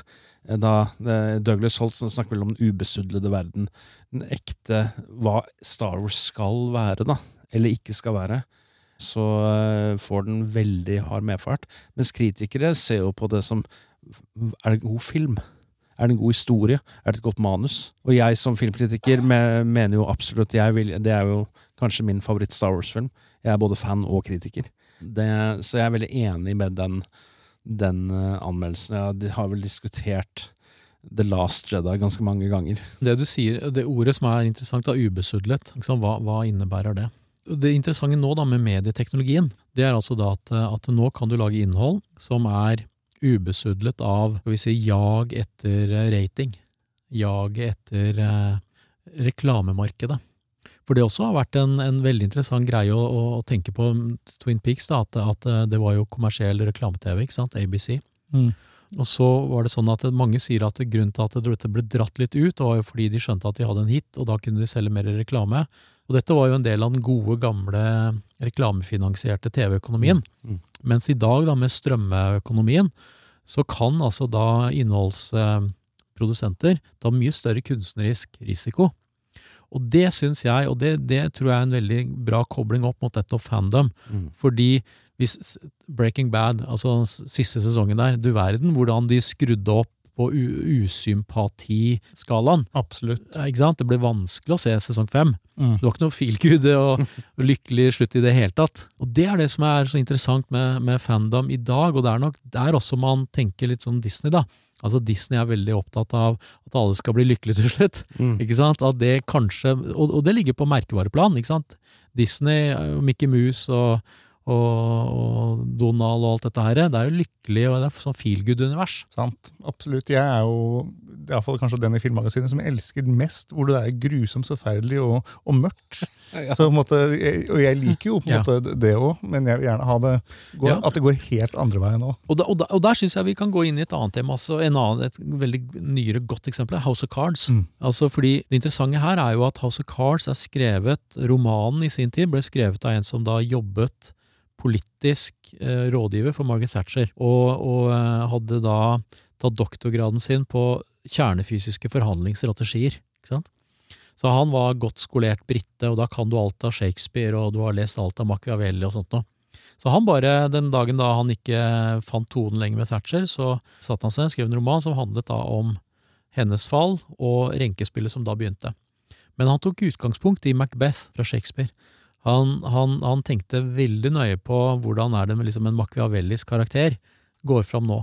eh, Da, eh, Douglas Holtz snakker vel om den ubesudlede verden. Den ekte hva Star Wars skal være, da. Eller ikke skal være. Så eh, får den veldig hard medfart. Mens kritikere ser jo på det som Er det en god film? Er det en god historie? Er det et godt manus? Og jeg som filmkritiker mener jo absolutt vil, Det er jo kanskje min favoritt Star Wars-film. Jeg er både fan og kritiker. Det, så jeg er veldig enig med den, den eh, anmeldelsen. Ja, de har vel diskutert The Last Jedi ganske mange ganger. Det du sier, det ordet som er interessant, da, ubesudlet. Hva, hva innebærer det? Det interessante nå da med medieteknologien, det er altså da at, at nå kan du lage innhold som er ubesudlet av skal vi si, jag etter eh, rating. Jag etter eh, reklamemarkedet. For det også har vært en, en veldig interessant greie å, å tenke på um, Twin Peaks, da, at, at eh, det var jo kommersiell reklame-TV, ikke sant, ABC. Mm. Og så var det sånn at mange sier at grunnen til at dette ble dratt litt ut, var jo fordi de skjønte at de hadde en hit, og da kunne de selge mer reklame. Og dette var jo en del av den gode, gamle reklamefinansierte TV-økonomien. Mm. Mens i dag, da, med strømmeøkonomien, så kan altså da innholdsprodusenter ta mye større kunstnerisk risiko. Og det syns jeg, og det, det tror jeg er en veldig bra kobling opp mot dette og fandom. Fordi hvis Breaking Bad, altså siste sesongen der, du verden hvordan de skrudde opp på usympatiskalaen. Absolutt. Ikke sant? Det ble vanskelig å se sesong fem. Mm. Det var ikke noe feel good og, og lykkelig slutt i det hele tatt. Og det er det som er så interessant med, med fandom i dag, og det er nok der også man tenker litt som Disney, da. Altså Disney er veldig opptatt av at alle skal bli lykkelige til slutt. Mm. Ikke sant? At det kanskje, og, og det ligger på merkevareplan, ikke sant? Disney Mickey Mouse og, og, og Donald og alt dette her, det er jo lykkelig, og det er sånn feel good-univers. Sant. Absolutt. Jeg er jo i fall kanskje den i filmmagasinet som jeg elsker mest, hvor det er grusomt, forferdelig og, og mørkt. Ja. Så på en måte, jeg, Og jeg liker jo på en Ja. måte det òg, men jeg vil gjerne ha det går, Ja. at det går helt andre veien òg. Og, og, og der syns jeg vi kan gå inn i et annet tema. Altså en annen, et veldig nyere godt eksempel er House of Cards. Mm. Altså fordi Det interessante her er jo at House of Cards er skrevet Romanen i sin tid ble skrevet av en som da jobbet politisk eh, rådgiver for Margaret Thatcher, og, og eh, hadde da tatt doktorgraden sin på kjernefysiske forhandlingsstrategier. ikke sant? Så han var godt skolert brite, og da kan du alt av Shakespeare, og du har lest alt av Machiavelli og sånt noe. Så han bare, den dagen da han ikke fant tonen lenger med Thatcher, så satte han seg og skrev en roman som handlet da om hennes fall og renkespillet som da begynte. Men han tok utgangspunkt i Macbeth fra Shakespeare. Han, han, han tenkte veldig nøye på hvordan er det med liksom en machiavellisk karakter går fram nå.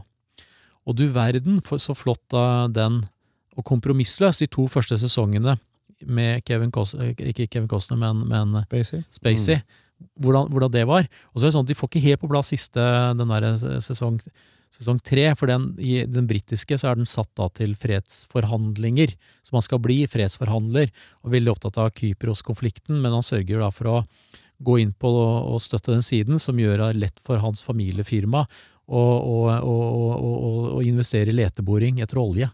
Og du verden så flott da den, og kompromissløs, de to første sesongene med Kevin Costner, ikke Kevin Costner, men, men Spacey. Spacey, hvordan, hvordan det var. Og så er det sånn at de får ikke helt på plass siste den der sesong, sesong tre, for den, i den britiske så er den satt da til fredsforhandlinger. Så man skal bli fredsforhandler, og veldig opptatt av Kypros-konflikten, men han sørger da for å gå inn på og støtte den siden, som gjør det lett for hans familiefirma å, investere i leteboring etter olje.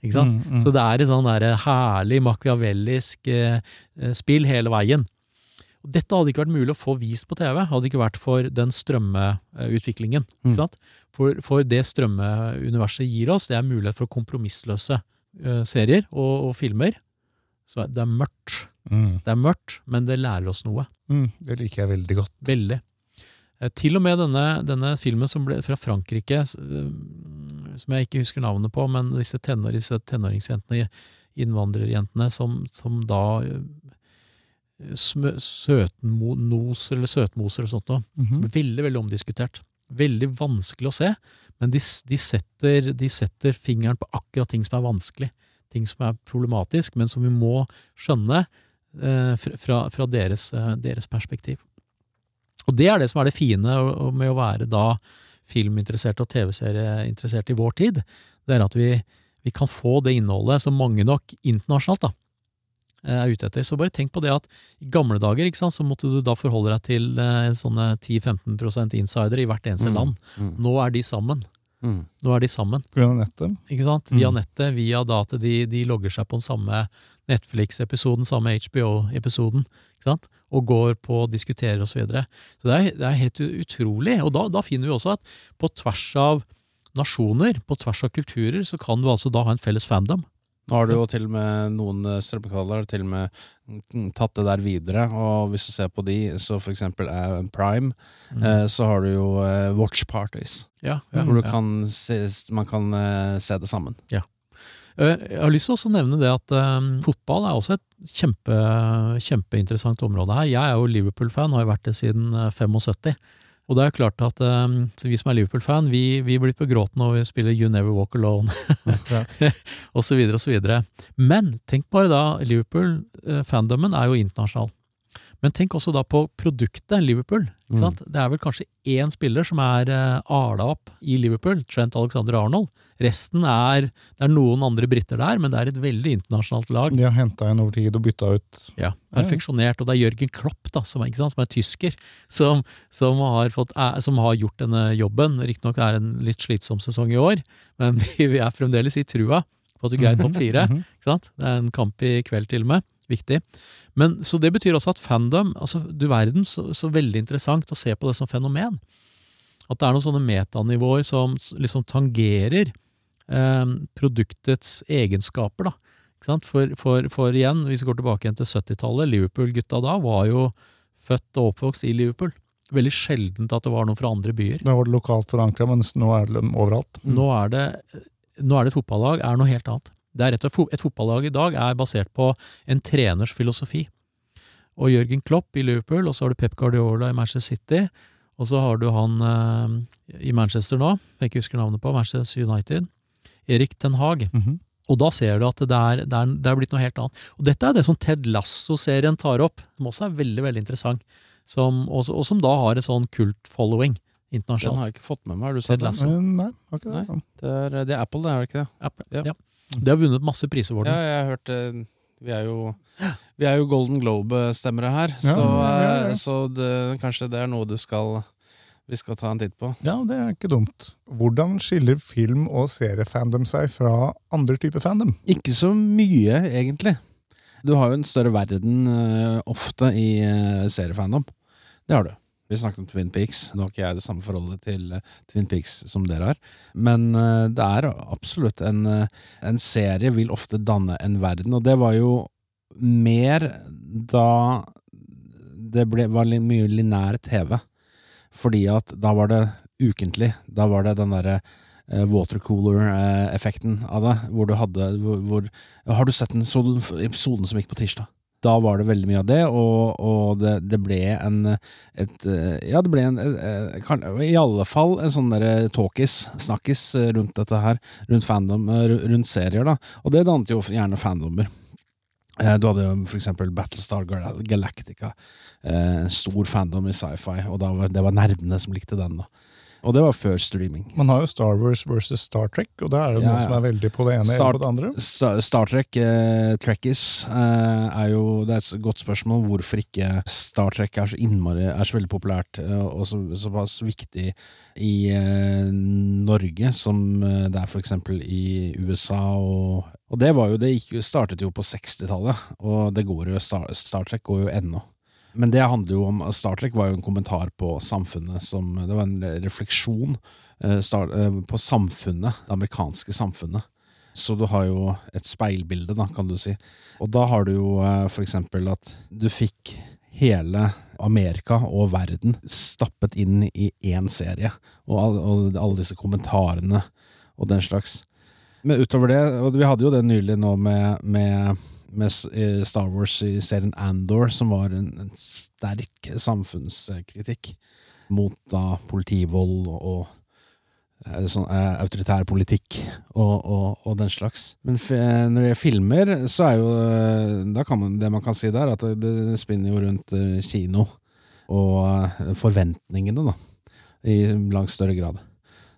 Ikke sant? Mm, mm. Så det er et sånn der herlig machiavellisk eh, eh, spill hele veien. Og dette hadde ikke vært mulig å få vist på TV, hadde ikke vært for den strømmeutviklingen. Mm. Ikke sant? For, for det strømmeuniverset gir oss, det er mulighet for kompromissløse uh, serier og, og filmer. Så det er mørkt. Mm. Det er mørkt, men det lærer oss noe. Mm. Det liker jeg veldig godt. Veldig. Uh, Til og med denne, denne filmen som ble fra Frankrike, eh, som jeg ikke husker navnet på, men disse, tenår, disse tenåringsjentene, innvandrerjentene, som, som da søtmoser eller søtmoser eller sånt noe. Mhm. Som er veldig, veldig omdiskutert. Veldig vanskelig å se, men de, de, setter, de setter fingeren på akkurat ting som er vanskelig. Ting som er problematisk, men som vi må skjønne eh, fra, fra, deres, eh, deres perspektiv. Og det er det som er det fine med å være da filminteressert og TV-serieinteressert i vår tid. Det er at vi, vi kan få det innholdet som mange nok internasjonalt da, er ute etter. Så bare tenk på det at i gamle dager ikke sant, så måtte du da forholde deg til eh, sånne 10-15% insider i hvert eneste Mm. land. Mm. Nå er de sammen. Mm. Nå er de sammen, Via nettet. ikke sant? Via Mm. nettet, via da at de, de logger seg på den samme Netflix-episoden, samme HBO-episoden, ikke sant? Og går på og diskuterer og så videre. Så det er, det er helt utrolig. Og da, da finner vi også at på tvers av nasjoner, på tvers av kulturer, så kan du altså da ha en felles fandom. Nå har du jo til og med noen strømkanaler til og med mm, tatt det der videre, og hvis du ser på de, så for eksempel eh, Prime, Mm. eh, så har du jo eh, watch parties, Ja, ja, hvor kan se, man kan eh, se det sammen. Ja. Jeg har lyst til å nevne det at um, fotball er også et kjempe, kjempeinteressant område her. Jeg er jo Liverpool-fan, har vært det siden eh, 75. Og det er jo klart at um, vi som er Liverpool-fan, vi, vi blir på gråten når vi spiller You Never Walk Alone, og så videre og så videre. Men tenk bare da, Liverpool-fandomen er jo internasjonal. Men tenk også da på produktet Liverpool. Mm. Det er vel kanskje én spiller som er uh, ala opp i Liverpool, Trent Alexander Arnold. Resten er Det er noen andre briter der, men det er et veldig internasjonalt lag. De har henta inn over tid og bytta ut. Ja, Perfeksjonert. Og det er Jørgen Klopp, da, som, sant, som er tysker, som, som, har fått, er, som har gjort denne jobben. Riktignok er det en litt slitsom sesong i år, men vi, er fremdeles i trua på at du greier topp fire. Det er en kamp i kveld til og med. Viktig. Men, så det betyr også at fandom altså Du verden, så, så veldig interessant å se på det som fenomen. At det er noen sånne metanivåer som liksom tangerer eh, produktets egenskaper, da. For, for, for igjen, hvis vi går tilbake igjen til 70-tallet, Liverpool-gutta da var jo født og oppvokst i Liverpool. Veldig sjeldent at det var noen fra andre byer. Da var det lokalt forankra, mens nå er det overalt. Mm. Nå er det, nå er det et fotballag er noe helt annet. Det er rett og slett, et fotballag i dag er basert på en treners filosofi. Og Jørgen Klopp i Liverpool, og så har du Pep Guardiola i Manchester City, og så har du han eh, i Manchester nå, jeg ikke husker navnet på, Manchester United, Erik Den Haag. Mm -hmm. Og da ser du at det er, det, er, det er blitt noe helt annet. Og dette er det som Ted Lasso-serien tar opp, som også er veldig, veldig interessant. Som, og, og som da har en sånn kult-following Den har jeg ikke fått med meg, har du sett Ted? Lasso. Eh, Nei, har ikke det. Sånn. Det er, det er Apple, det er det ikke det? Apple, Ja. Ja. Det har vunnet masse priser for Ja, jeg har hørt det. Vi er jo Vi er jo Golden Globe-stemmere her, Ja, så, ja, ja. eh, så det, kanskje det er noe du skal vi skal ta en titt på. Ja, det er ikke dumt. Hvordan skiller film- og seriefandom seg fra andre typer fandom? Ikke så mye, egentlig. Du har jo en større verden uh, ofte i uh, seriefandom. Det har du. Vi snakket om Twin Peaks. Nå har ikke jeg det samme forholdet til uh, Twin Peaks som dere har. Men det er absolutt en, en serie vil ofte danne en verden, og det var jo mer da det ble, var mye linær TV. Fordi at da var det ukentlig. Da var det den derre eh, watercooler-effekten av det, hvor du hadde hvor, hvor, Har du sett den episoden som gikk på tirsdag? Da var det veldig mye av det, og, og det, det ble en et, eh, Ja, det ble en eh, kan, I alle fall en sånn derre talkies, snakkis, eh, rundt dette her. Rundt fandom, eh, rundt serier, da. Og det dannet jo gjerne fandomer. Eh, Du hadde jo eksempel Battlestar Galactica, eh, en stor fandom i sci-fi, og det var nerdene som likte den, da. Og det var før streaming. Man har jo Star Wars versus Star Trek, og da er det Ja, noen som er veldig på det ene Star- eller på det andre. Star, Star Trek, eh, Trekkies, eh, er jo Det er et godt spørsmål hvorfor ikke Star Trek er så innmari Er så veldig populært eh, og så, såpass viktig i eh, Norge som det er eksempel i USA og Og det var jo Det gikk, startet jo på 60-tallet, og det går jo Star, Star Trek går jo ennå. Men det handler jo om Star Trek var jo en kommentar på samfunnet som Det var en refleksjon eh, eh, på samfunnet, det amerikanske samfunnet. Så du har jo et speilbilde, da, kan du si. Og da har du jo eh, for eksempel at du fikk hele Amerika og verden stappet inn i én serie, og, og alle disse kommentarene og den slags. Men utover det, og vi hadde jo det nylig nå med, med, med eh, Star Wars i serien Andor, som var en, en sterk samfunnskritikk mot da politivold og eh, sånn eh, autoritær politikk og, og, og den slags. Men når det gjelder filmer, så er jo man, Det man kan si der, at det, det spinner jo rundt kino og forventningene, da. I langt større grad.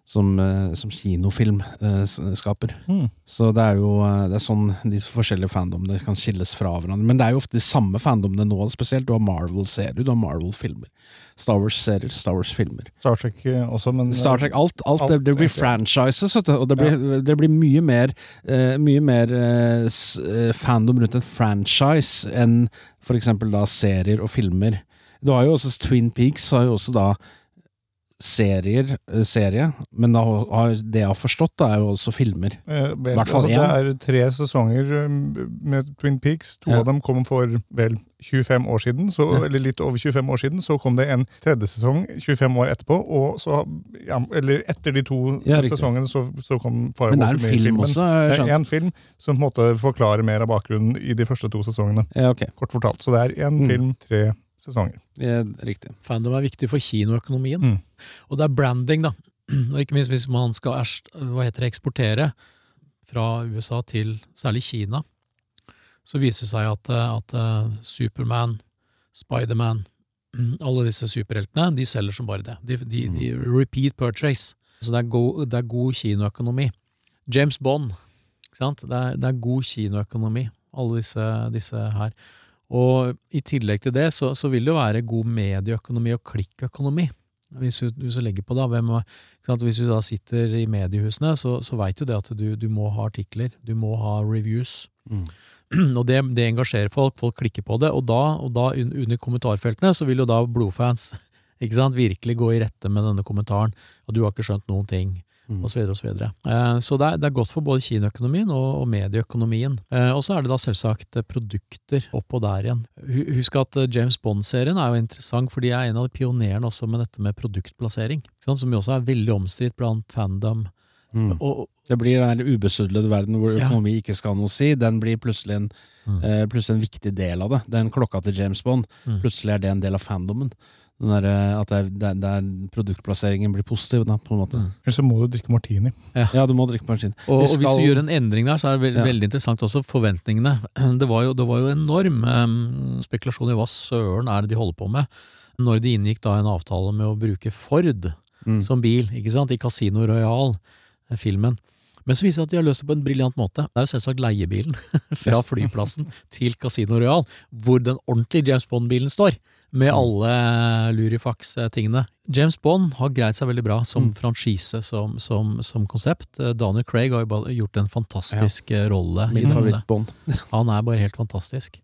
Som, eh, som kinofilm eh, skaper. Mm. Så det er jo eh, det er sånn de forskjellige fandomene kan skilles fra hverandre. Men det er jo ofte de samme fandomene nå, spesielt. Du har Marvel-serier, du har Marvel-filmer. Star Wars-serier, Star Wars-filmer. Star Trek eh, også, men Star Trek, alt, alt, det, alt, det blir egentlig. franchises, og det blir, det blir mye mer, uh, mye mer uh, fandom rundt en franchise enn for eksempel da serier og filmer. Du har jo også Twin Peaks, har jo også da serier, eh, serie, men da har, det jeg har forstått, da er jo også filmer. Eh, vel, altså, det er tre sesonger um, med Twin Peaks. To Ja. av dem kom for vel 25 år siden, så, Ja. eller litt over 25 år siden. Så kom det en tredje sesong 25 år etterpå, og så, ja, eller etter de to Ja, sesongene så, så kom Firewalk med i film filmen. også, Det er én film som på en måte forklarer mer av bakgrunnen i de første to sesongene. Ja, ok. Kort fortalt. Så det er én Mm. film, tre sesonger. Det er riktig. Fandom er viktig for kinoøkonomien. Mm. Og det er branding, da. Og ikke minst hvis man skal erst, hva heter det, eksportere fra USA til særlig Kina, så viser det seg at, at eh, Superman, Spiderman, alle disse superheltene, de selger som bare det. De, de, de repeat purchase. Så det er, go, det er god kinoøkonomi. James Bond, ikke sant? Det er, det er god kinoøkonomi, alle disse, disse her. Og i tillegg til det, så, så vil det jo være god medieøkonomi og klikkøkonomi. Hvis du, hvis du legger på da, hvem? Hvis du da sitter i mediehusene, så, så veit du det at du, du må ha artikler, du må ha reviews. Mm. Og det, det engasjerer folk, folk klikker på det, og da, og da un- under kommentarfeltene så vil jo da blodfans ikke sant, virkelig gå i rette med denne kommentaren, og du har ikke skjønt noen ting, Mm. og så videre og så. Eh, så det er, det er godt for både kinoøkonomien og, og medieøkonomien. Eh, og så er det da selvsagt produkter produkter oppå der igjen. Husk at eh, James Bond-serien er jo interessant, for de er en av de pionerene også med dette med produktplassering, som jo også er veldig omstridt blant fandom. Mm. Og, Det blir den ubesudlede verden hvor Ja. økonomi ikke skal ha noe å si. Den blir plutselig en, Mm. eh, plutselig en viktig del av det. Den klokka til James Bond, Mm. plutselig er det en del av fandomen. Den der, eh, at det er, der, der er produktplasseringen blir positiv, da, på en måte. Mm. Eller så må du drikke martini. Ja, du må drikke martini. Og, skal... og hvis du gjør en endring der, så er det veld, Ja. veldig interessant også forventningene. Det var jo, det var jo enorm um, spekulasjon i hva søren er det de holder på med, når de inngikk da en avtale med å bruke Ford Mm. som bil, ikke sant, i Casino Royal, eh, filmen. Men så viser det at de har løst det på en briljant måte. Det er jo selvsagt leiebilen fra flyplassen til Casino Royal, hvor den ordentlige James Bond-bilen står, med alle Lurifax-tingene. James Bond har greid seg veldig bra som Mm. franchise, som, som, som konsept. Eh, Daniel Craig har jo gjort en fantastisk ja. rolle. Min favoritt-Bond. Han er bare helt fantastisk.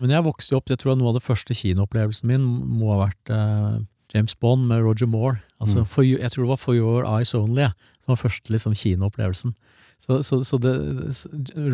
Men jeg vokste jo opp, jeg tror at noe av det første kinoopplevelsen min må ha vært eh, James Bond med Roger Moore. Altså, Mm. for, jeg tror det var For Your Eyes Only, som var første liksom, kinoopplevelsen. Så, så, så det,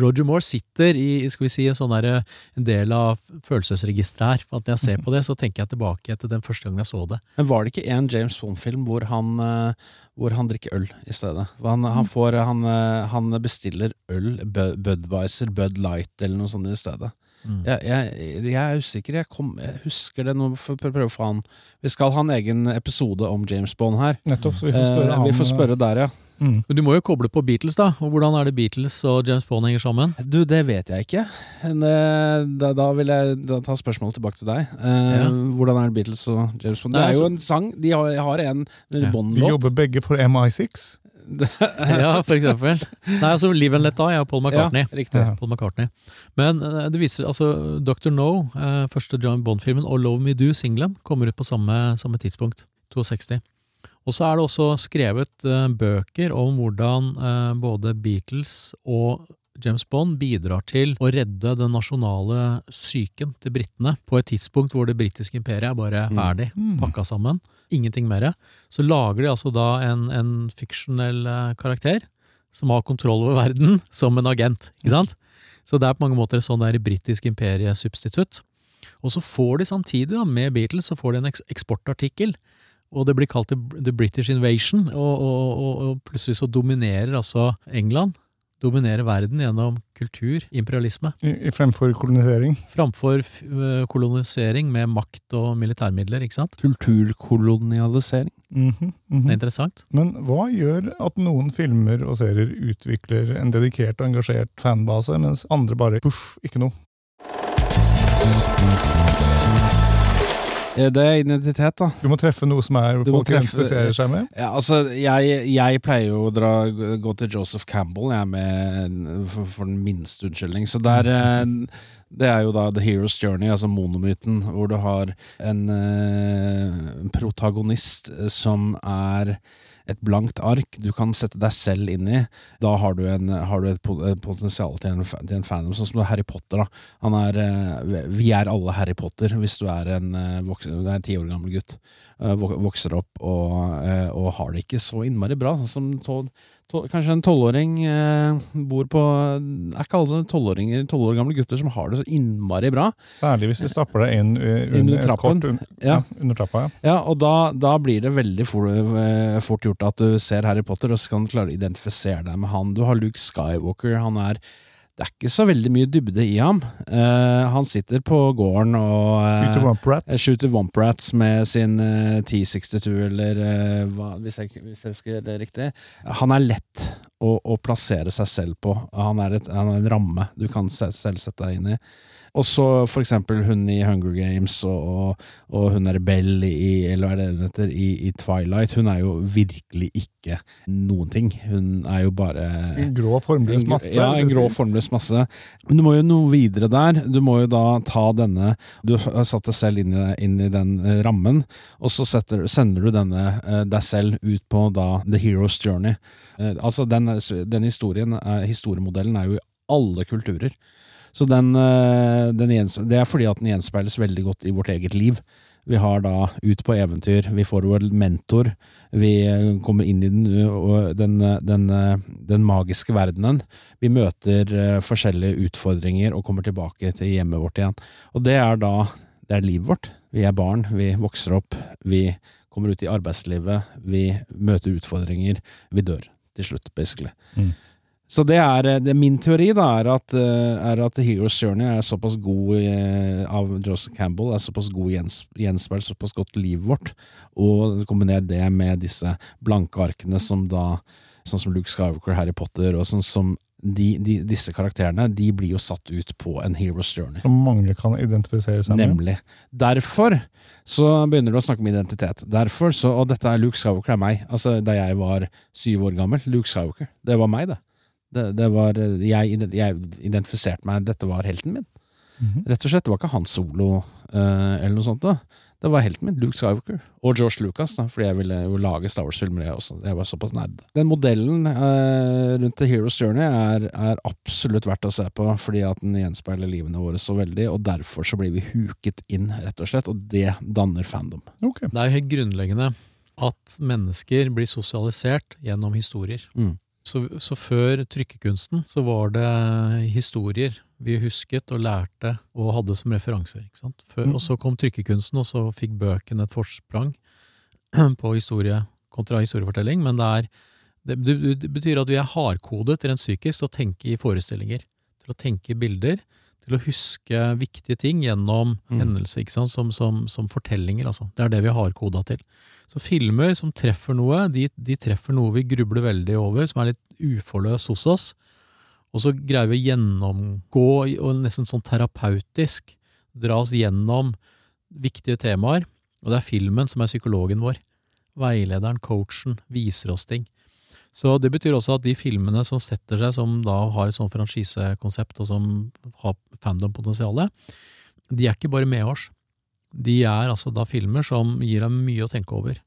Roger Moore sitter i skal vi si, en sånn der, en del av følelsesregisteret her. For at Når jeg ser på det, så tenker jeg tilbake til den første gangen jeg så det. Men var det ikke en James Bond-film hvor han eh, hvor han drikker øl i stedet? Han, han, får, han, eh, han bestiller øl, Bu- Budwiser, Bud Light eller noe sånt i stedet. Mm. Jeg, jeg, jeg er usikker. Jeg, kom, jeg husker det nå. For, for, prøve å han Vi skal ha en egen episode om James Bond her. Nettopp, så vi får spørre Eh, vi får spørre der, ja. Mm. Men du må jo koble på Beatles, da. Og hvordan er det Beatles og James Bond henger sammen? Du, det vet jeg ikke. Eh, Da, da vil jeg da ta spørsmålet tilbake til deg. Eh, Ja. Hvordan er det Beatles og James Bond? Det er jo altså- en sang. De har, har en Ja. Bond-låt. jobber begge for MI6. Ja, for eksempel. Nei, altså Live and Let Die av Paul McCartney. Ja, riktig. Paul McCartney. Men eh, det viser altså Dr. No, eh, første John Bond-filmen, og Love Me Do, singelen, kommer ut på samme, samme tidspunkt. 62. Og så er det også skrevet eh, bøker om hvordan både Beatles og James Bond bidrar til å redde den nasjonale psyken til britene på et tidspunkt hvor det britiske imperiet er bare Mm. ferdig, Mm. pakka sammen. Ingenting mer. Så lager de altså da en, en fiksjonell eh, karakter som har kontroll over verden, som en agent. ikke sant? Så det er på mange måter sånn der britisk imperiesubstitutt. Og så får de samtidig, da, med Beatles, så får de en eksportartikkel. Og det blir kalt the British Invasion, og, og, og, og plutselig så dominerer altså England dominerer verden gjennom kultur, imperialisme, I, i fremfor kolonisering. framfor f- øh, kolonisering med makt og militærmidler, ikke sant? Kulturkolonialisering. Mhm, mhm. Det er interessant. Men hva gjør at noen filmer og serier utvikler en dedikert og engasjert fanbase, mens andre bare puff, ikke noe? Eh, Det er identitet, da. Du må treffe noe som er folk identifiserer seg med. Ja, altså, jeg, jeg pleier jo å dra, gå til Joseph Campbell jeg er med, for, for den minste unnskyldning. Så der, eh, det er jo da The Hero's Journey, altså monomyten, hvor du har en, eh, en protagonist som er et blankt ark du kan sette deg selv inn i. Da har du, en, har du et, potensial til en, til en fandom, sånn som Harry Potter. da. Er, eh, vi er alle Harry Potter hvis du er en eh, ti år gammel gutt. eh, Vokser opp og, eh, og har det ikke så innmari bra. Sånn som tol, kanskje en tolvåring eh, bor på Er ikke alle sånne tolvåringer, tolv år gamle gutter som har det så innmari bra? Særlig hvis de stapper deg inn uh, Under under trappen. kort un, Ja. ja. under trappa. Ja. Ja, og da, da blir det veldig fort, eh, fort gjort at du ser Harry Potter, og så kan du klare å identifisere deg med han. Du har Luke Skywalker, han er Det er ikke så veldig mye dybde i ham. Uh, han sitter på gården og uh, shooter, Womp eh, Rats. Shooter Womp Rats med sin uh, 1062, eller eh, hva, hvis, jeg, hvis jeg husker det riktig. Han er lett å, å plassere seg selv på. Han er, et, han er en ramme du kan selv sette deg inn i. Og så for eksempel hun i Hunger Games, og, og, og hun er Bell i, eller hva er det hun heter, i, i Twilight. Hun er jo virkelig ikke noen ting. Hun er jo bare En grå, formløs masse. ja, en grå formløs masse. Men du må jo noe videre der. Du må jo da ta denne Du har satt deg selv inn i, inn i den eh, rammen, og så setter, sender du denne eh, deg selv ut på da The Hero's Journey. Eh, altså, den, den historien, historiemodellen er jo i alle kulturer. Så den, eh, den Det er fordi at den gjenspeiles veldig godt i vårt eget liv. Vi har da ut på eventyr, vi får vår mentor, vi eh, kommer inn i den, den, eh, den, den magiske verdenen. Vi møter forskjellige utfordringer og kommer tilbake til hjemmet vårt igjen. Og det er da det er livet vårt. Vi er barn, vi vokser opp, vi kommer ut i arbeidslivet, vi møter utfordringer, vi dør til slutt, basically. Mm. Så det er, det er min teori, da, er at, eh, er at Heroes Journey er såpass god eh, av Joseph Campbell, er såpass god gjenspeilt, såpass godt livet vårt, og kombiner det med disse blanke arkene som da Sånn som Luke Skywalker, Harry Potter, og sånn som de, de, disse karakterene, de blir jo satt ut på en Hero's Journey. Som mange kan identifisere seg med. Nemlig. Derfor så begynner du å snakke om identitet. Derfor så, Og dette er Luke Skywalker er meg. Altså Da jeg var syv år gammel. Luke Skywalker. Det var meg, det. Det, det var, jeg, jeg identifiserte meg Dette var helten min. Mhm. Rett og slett. Det var ikke Han Solo uh, eller noe sånt. da Det var helten min. Luke Skywalker. Og George Lucas, da fordi jeg ville jo lage Star Wars-filmer. Jeg, også. jeg var såpass nerd. Den modellen uh, rundt The Hero's Journey er, er absolutt verdt å se på, fordi at den gjenspeiler livene våre så veldig, og derfor så blir vi huket inn, rett og slett, og det danner fandom. Okay. Det er jo helt grunnleggende at mennesker blir sosialisert gjennom historier. Mm. Så, så før trykkekunsten så var det historier vi husket og lærte og hadde som referanser. ikke sant? Før, Mm. Og så kom trykkekunsten, og så fikk bøkene et forsprang på historie kontra historiefortelling. Men det, er, det, det, det betyr at vi er hardkodet rent psykisk til å tenke i forestillinger. Til å tenke i bilder. Til å huske viktige ting gjennom Mm. hendelser, ikke sant? Som, som, som fortellinger. altså. Det er det vi er hardkoda til. Så filmer som treffer noe, de, de treffer noe vi grubler veldig over, som er litt uforløst hos oss. Og så greier vi å gjennomgå, og nesten sånn terapeutisk, dra oss gjennom viktige temaer. Og det er filmen som er psykologen vår. Veilederen, coachen, viser oss ting. Så det betyr også at de filmene som setter seg, som da har et sånt franchisekonsept, og som har fandom-potensialet, de er ikke bare medårs. De er altså da filmer som gir deg mye å tenke over.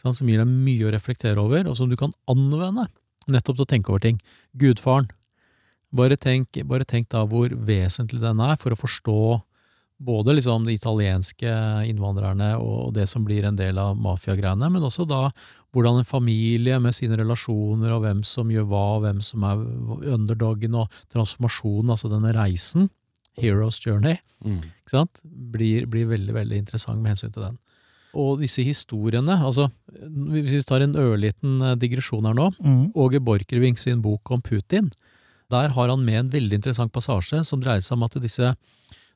Som gir deg mye å reflektere over, og som du kan anvende nettopp til å tenke over ting. Gudfaren. Bare tenk, bare tenk da hvor vesentlig den er for å forstå både liksom de italienske innvandrerne og det som blir en del av mafiagreiene, men også da hvordan en familie med sine relasjoner og hvem som gjør hva, og hvem som er underdogen og transformasjonen, altså denne reisen, Hero's Journey, Mm. ikke sant, blir, blir veldig, veldig interessant med hensyn til den. Og disse historiene, altså hvis vi tar en ørliten eh, digresjon her nå, Mm. Åge Borchgrevink sin bok om Putin. Der har han med en veldig interessant passasje som dreier seg om at disse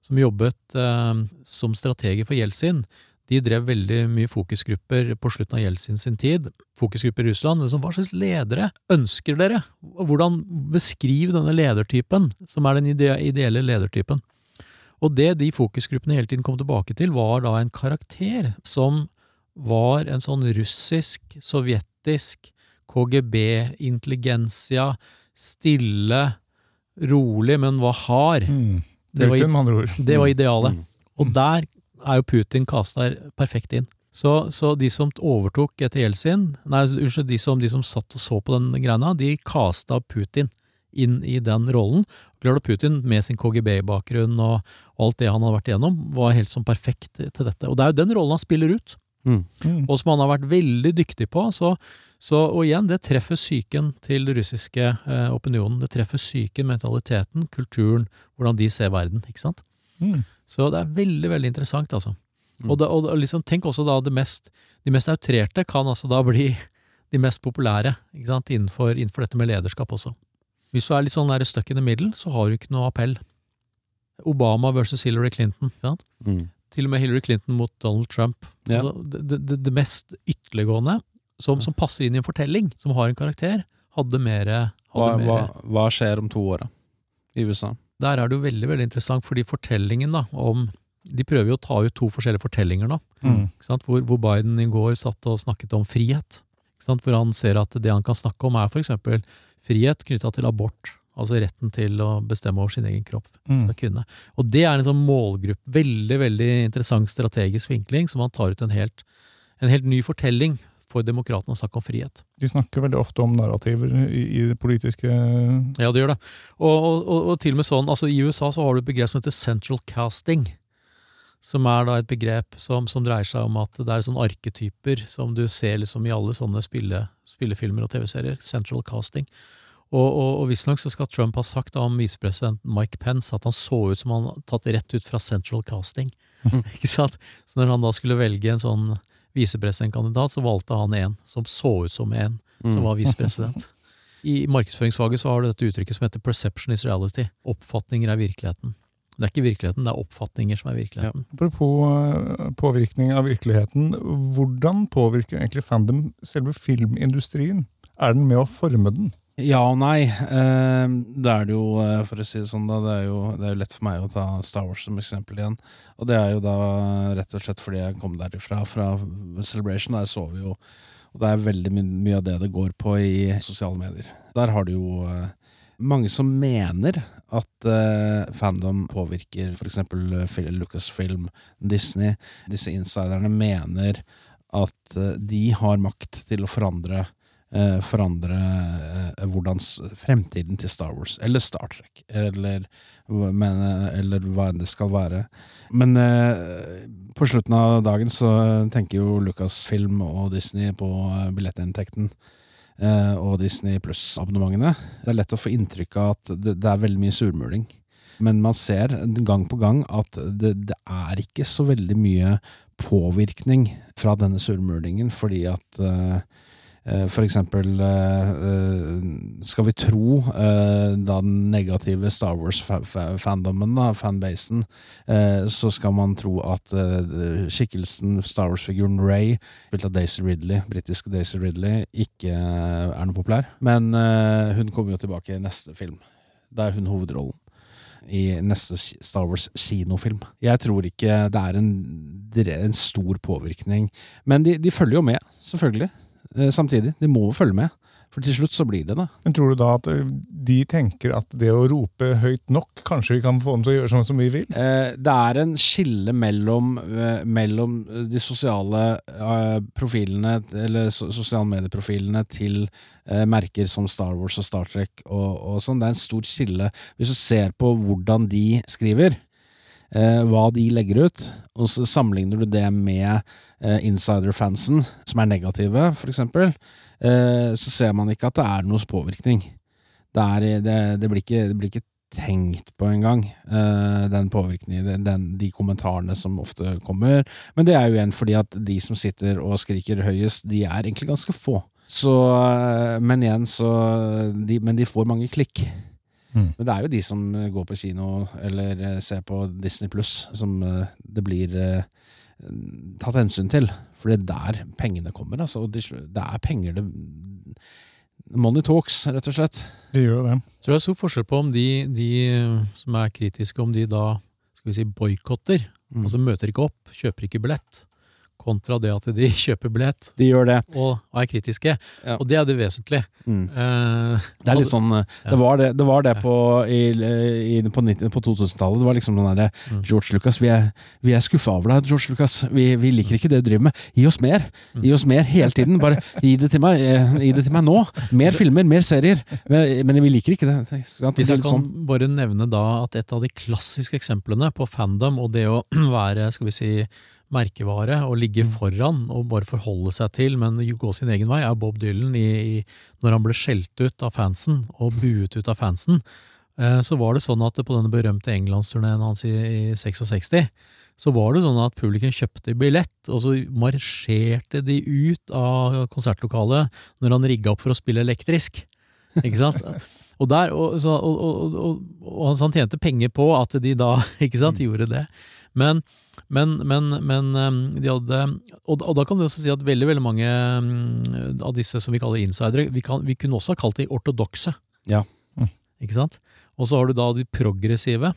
som jobbet eh, som strateger for Jeltsin, de drev veldig mye fokusgrupper på slutten av Jeltsin sin tid. Fokusgrupper i Russland. Liksom, hva slags ledere ønsker dere? Hvordan Beskriv denne ledertypen, som er den ide ideelle ledertypen. Og det de fokusgruppene hele tiden kom tilbake til, var da en karakter som var en sånn russisk, sovjetisk, KGB-intelligensia, stille, rolig, men var hard. Mm. Det var, det var idealet. Mm. Og der er jo Putin kasta perfekt inn. Så, så de som overtok etter Jeltsin, nei, unnskyld, de som, de som satt og så på den greina, de kasta Putin inn i den rollen. Klart at Putin med sin KGB-bakgrunn og alt det han har vært igjennom, var helt sånn perfekt til dette. Og det er jo den rollen han spiller ut Mm. Mm. og som han har vært veldig dyktig på. Så, så, og igjen, det treffer psyken til den russiske eh, opinionen. Det treffer psyken, mentaliteten, kulturen, hvordan de ser verden. ikke sant? Mm. Så det er veldig, veldig interessant, altså. Mm. Og, det, og liksom, tenk også da det mest, de mest outrerte kan altså da bli de mest populære ikke sant? Innenfor, innenfor dette med lederskap også. Hvis du er litt sånn stuck in the middle, så har du ikke noe appell. Obama versus Hillary Clinton. Ikke sant? Mm. Til og med Hillary Clinton mot Donald Trump. Ja. Altså, det, det, det mest ytterliggående, som, som passer inn i en fortelling, som har en karakter, hadde mer Hva, hva, hva skjer om to år, da? I USA? Der er det jo veldig veldig interessant, fordi fortellingen da, om De prøver jo å ta ut to forskjellige fortellinger nå. Mm. Ikke sant? Hvor, hvor Biden i går satt og snakket om frihet. Ikke sant? Hvor han ser at det han kan snakke om, er f.eks. frihet knytta til abort. Altså retten til å bestemme over sin egen kropp. Mm. Og det er en sånn målgruppe, veldig veldig interessant strategisk vinkling, som han tar ut en helt, en helt ny fortelling for demokratene å snakke om frihet. De snakker veldig ofte om narrativer i, i det politiske Ja, det gjør det. Og, og, og, til og med sånn, altså i USA så har du et begrep som heter central casting. Som er da et begrep som, som dreier seg om at det er sånne arketyper som du ser liksom i alle sånne spille, spillefilmer og TV-serier. Central casting. Og, og, og visstnok så skal Trump ha sagt om visepresident Mike Pence at han så ut som han tatt rett ut fra central casting. Ikke sant? Så når han da skulle velge en sånn visepresidentkandidat, så valgte han en som så ut som en som var visepresident. I markedsføringsfaget så har du dette uttrykket som heter 'perception is reality'. Oppfatninger er virkeligheten. Det er ikke virkeligheten, det er oppfatninger som er virkeligheten. Apropos eh, påvirkning av virkeligheten. Hvordan påvirker egentlig fandom selve filmindustrien? Er den med å forme den? Ja og nei. Eh, det er det jo, eh, for å si det sånn, da. Det er, jo, det er jo lett for meg å ta Star Wars som eksempel igjen. Og det er jo da rett og slett fordi jeg kom derifra, fra Celebration. Der vi jo Og det er veldig my mye av det det går på i sosiale medier. Der har du jo eh, mange som mener at eh, fandom påvirker f.eks. Lucasfilm, Disney. Disse insiderne mener at de har makt til å forandre forandre eh, hvordan fremtiden til Star Wars, eller Star Trek, eller, men, eh, eller hva enn det skal være. Men eh, på slutten av dagen så tenker jo Lucasfilm og Disney på eh, billettinntekten. eh, og Disney pluss-abonnementene. Det er lett å få inntrykk av at det er veldig mye surmuling. Men man ser gang på gang at det, det er ikke så veldig mye påvirkning fra denne surmulingen, fordi at eh, eh, eksempel eh, eh, Skal vi tro da den negative Star Wars-fandomen, fanbasen, så skal man tro at skikkelsen Star Wars-figuren Ray, spilt av Daisy Ridley, britiske Daisy Ridley, ikke er noe populær. Men hun kommer jo tilbake i neste film. Da er hun hovedrollen. I neste Star Wars kinofilm. Jeg tror ikke det er en, det er en stor påvirkning. Men de, de følger jo med, selvfølgelig. Eh, samtidig. De må jo følge med. For til slutt så blir det det. Men tror du da at de tenker at det å rope høyt nok, kanskje vi kan få dem til å gjøre sånn som vi vil? Eh, det er en skille mellom, eh, mellom de sosiale eh, profilene, eller sosiale medieprofilene til eh, merker som Star Wars og Star Trek og, og sånn. Det er en stor skille. Hvis du ser på hvordan de skriver, eh, hva de legger ut, og så sammenligner du det med eh, insider-fansen, som er negative, for eksempel, eh, så ser man ikke at det er noens påvirkning. Det, er, det, det, blir ikke, det blir ikke tenkt på engang, uh, den påvirkningen, den, de kommentarene som ofte kommer. Men det er jo igjen fordi at de som sitter og skriker høyest, de er egentlig ganske få. Så, eh, men igjen, så de, Men de får mange klikk. Mm. Men det er jo de som eh, går på kino eller eh, ser på Disney Pluss, som eh, det blir eh, tatt hensyn til. For det er der pengene kommer. Altså. Det er penger det Money talks, rett og slett. De gjør det. tror det er stor forskjell på om de, de som er kritiske, om de da skal vi si boikotter, Mm. altså møter ikke opp, kjøper ikke billett, kontra det at de kjøper billett De gjør det. og er kritiske. Ja. Og det er det vesentlige. Mm. Eh, Det er litt sånn eh, Det var det, det, var det på, i, i, på, på 2000-tallet. Det var liksom den derre Mm. George Lucas, vi er, vi er skuffa over deg, George Lucas. Vi, vi liker ikke det du driver med. Gi oss mer! Mm. Gi oss mer hele tiden. Bare gi det til meg eh, Gi det til meg nå! Mer filmer, mer serier. Men, men vi liker ikke det. det? Hvis jeg kan sånn. bare nevne da at et av de klassiske eksemplene på fandom og det å være, skal vi si, merkevare og ligge Mm. foran og bare forholde seg til, men gå sin egen vei, er Bob Dylan i, i når han ble skjelt ut av fansen og buet ut av fansen. Eh, så var det sånn at på denne berømte englandsturneen hans i, i 66, så var det sånn at publikum kjøpte billett, og så marsjerte de ut av konsertlokalet når han rigga opp for å spille elektrisk. Ikke sant? Og, der, og, så, og, og, og, og han tjente penger på at de da ikke sant, gjorde det. Men, men, men, men um, de hadde og, og da kan du også si at veldig veldig mange um, av disse som vi kaller insidere, vi, kan, vi kunne også ha kalt de ortodokse. Ja. Mm. Ikke sant? Og så har du da de progressive.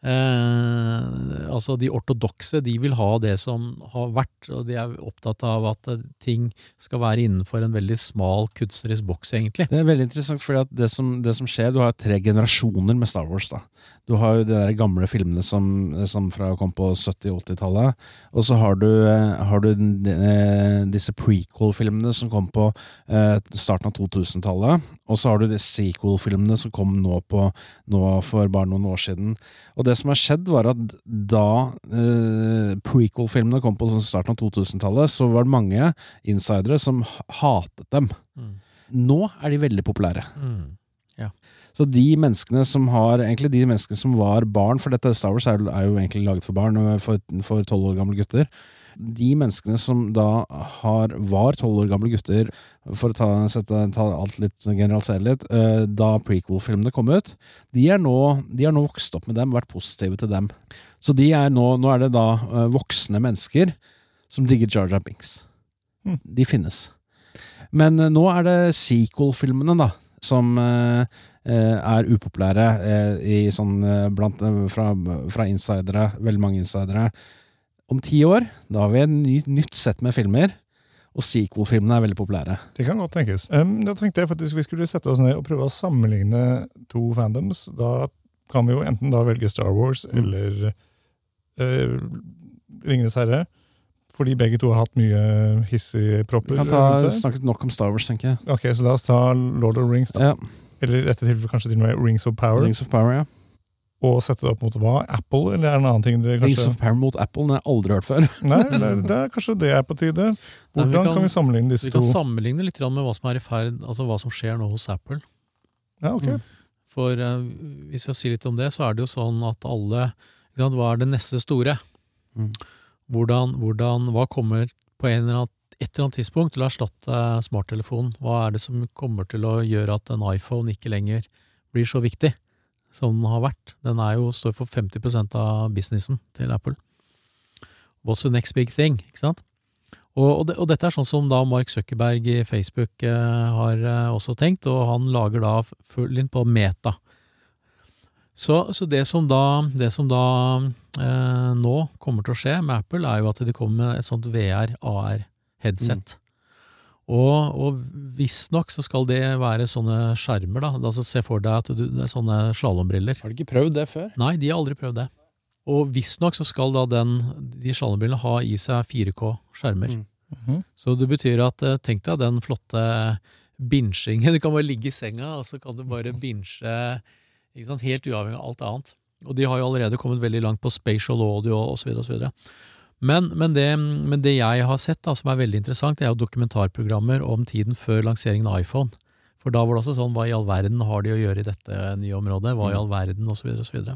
Eh, altså de ortodokse, de vil ha det som har vært, og de er opptatt av at ting skal være innenfor en veldig smal kunstnerisk boks, egentlig. Det er veldig interessant, for det det som skjer Du har tre generasjoner med Star Wars. da Du har jo de der gamle filmene som, som fra kom på 70-80-tallet. Og så har du, eh, har du eh, disse prequel-filmene som kom på eh, starten av 2000-tallet. Og så har du de sequel-filmene som kom nå, på, nå for bare noen år siden. Og det som har skjedd, var at da eh, prequel-filmene kom på starten av 2000-tallet, så var det mange insidere som hatet dem. Mm. Nå er de veldig populære. Mm. Så de menneskene som har Egentlig de menneskene som var barn, for dette Star Wars er, jo- egentlig laget for barn, for tolv år gamle gutter. De menneskene som da har, var tolv år gamle gutter, for å ta, sette, ta alt litt, generalisere litt, eh, da prequel-filmene kom ut, de nå, de har nå vokst opp med dem, vært positive til dem. Så de er nå, nå er det da eh, voksne mennesker som digger Jar Jar Binks. Mm. De finnes. Men eh, nå er det sequel-filmene, da, som er upopulære i sånn blant, fra, fra insidere, veldig mange insidere. Om ti år, da har vi et ny, nytt sett med filmer, og sequel-filmene er veldig populære. Det kan godt tenkes. Um, da tenkte jeg faktisk vi skulle sette oss ned og prøve å sammenligne to fandoms. Da kan vi jo enten da velge Star Wars Mm. eller uh, Ringenes herre. Fordi begge to har hatt mye hissige Vi kan ta, snakket nok om Star Wars, tenker jeg. Ok, så la oss ta Lord of Rings, da. Ja, Eller i dette tilfellet kanskje til og med Rings of Power. Rings of Power, ja. Og sette det opp mot hva? Apple, eller er det en annen ting dere Rings kanskje of Power mot Apple, den har jeg aldri hørt før. Nei, det, det er kanskje det er på tide. Nei, vi Hvordan kan- kan vi sammenligne disse to? Vi kan to? sammenligne litt med hva som er i ferd, altså hva som skjer nå hos Apple. Ja, ok. Mm. For uh, hvis jeg sier litt om det, så er det jo sånn at alle sant, Hva er det neste store? Mm. Hvordan, hvordan, hva kommer på en eller annen, et eller annet tidspunkt til å erstatte smarttelefonen? Hva er det som kommer til å gjøre at en iPhone ikke lenger blir så viktig som den har vært? Den er jo, står for 50% av businessen til Apple. What's the next big thing? Ikke sant? Og, og, det, og dette er sånn som da Mark Zuckerberg i Facebook eh, har eh, også tenkt, og han lager da full inn på Meta. Så, så det som da, det som da eh, nå kommer til å skje med Apple, er jo at de kommer med et sånt VR-AR-headset. Og, og visstnok så skal det være sånne skjermer, da. Altså Se for deg at du, det er sånne slalåmbriller. Har du ikke prøvd det før? Nei, de har aldri prøvd det. Og visstnok så skal da den, de slalåmbrillene ha i seg 4K-skjermer. Mm. Mhm. Så det betyr at eh, tenk deg den flotte bingingen. Du kan bare ligge i senga, og så kan du bare binge helt uavhengig av alt annet. Og de har jo allerede kommet veldig langt på spatial audio osv. osv. Men, men, det, men det jeg har sett da, som er veldig interessant, er jo dokumentarprogrammer om tiden før lanseringen av iPhone. For da var det også sånn, hva i all verden har de å gjøre i dette nye området? Hva i all verden, osv. osv.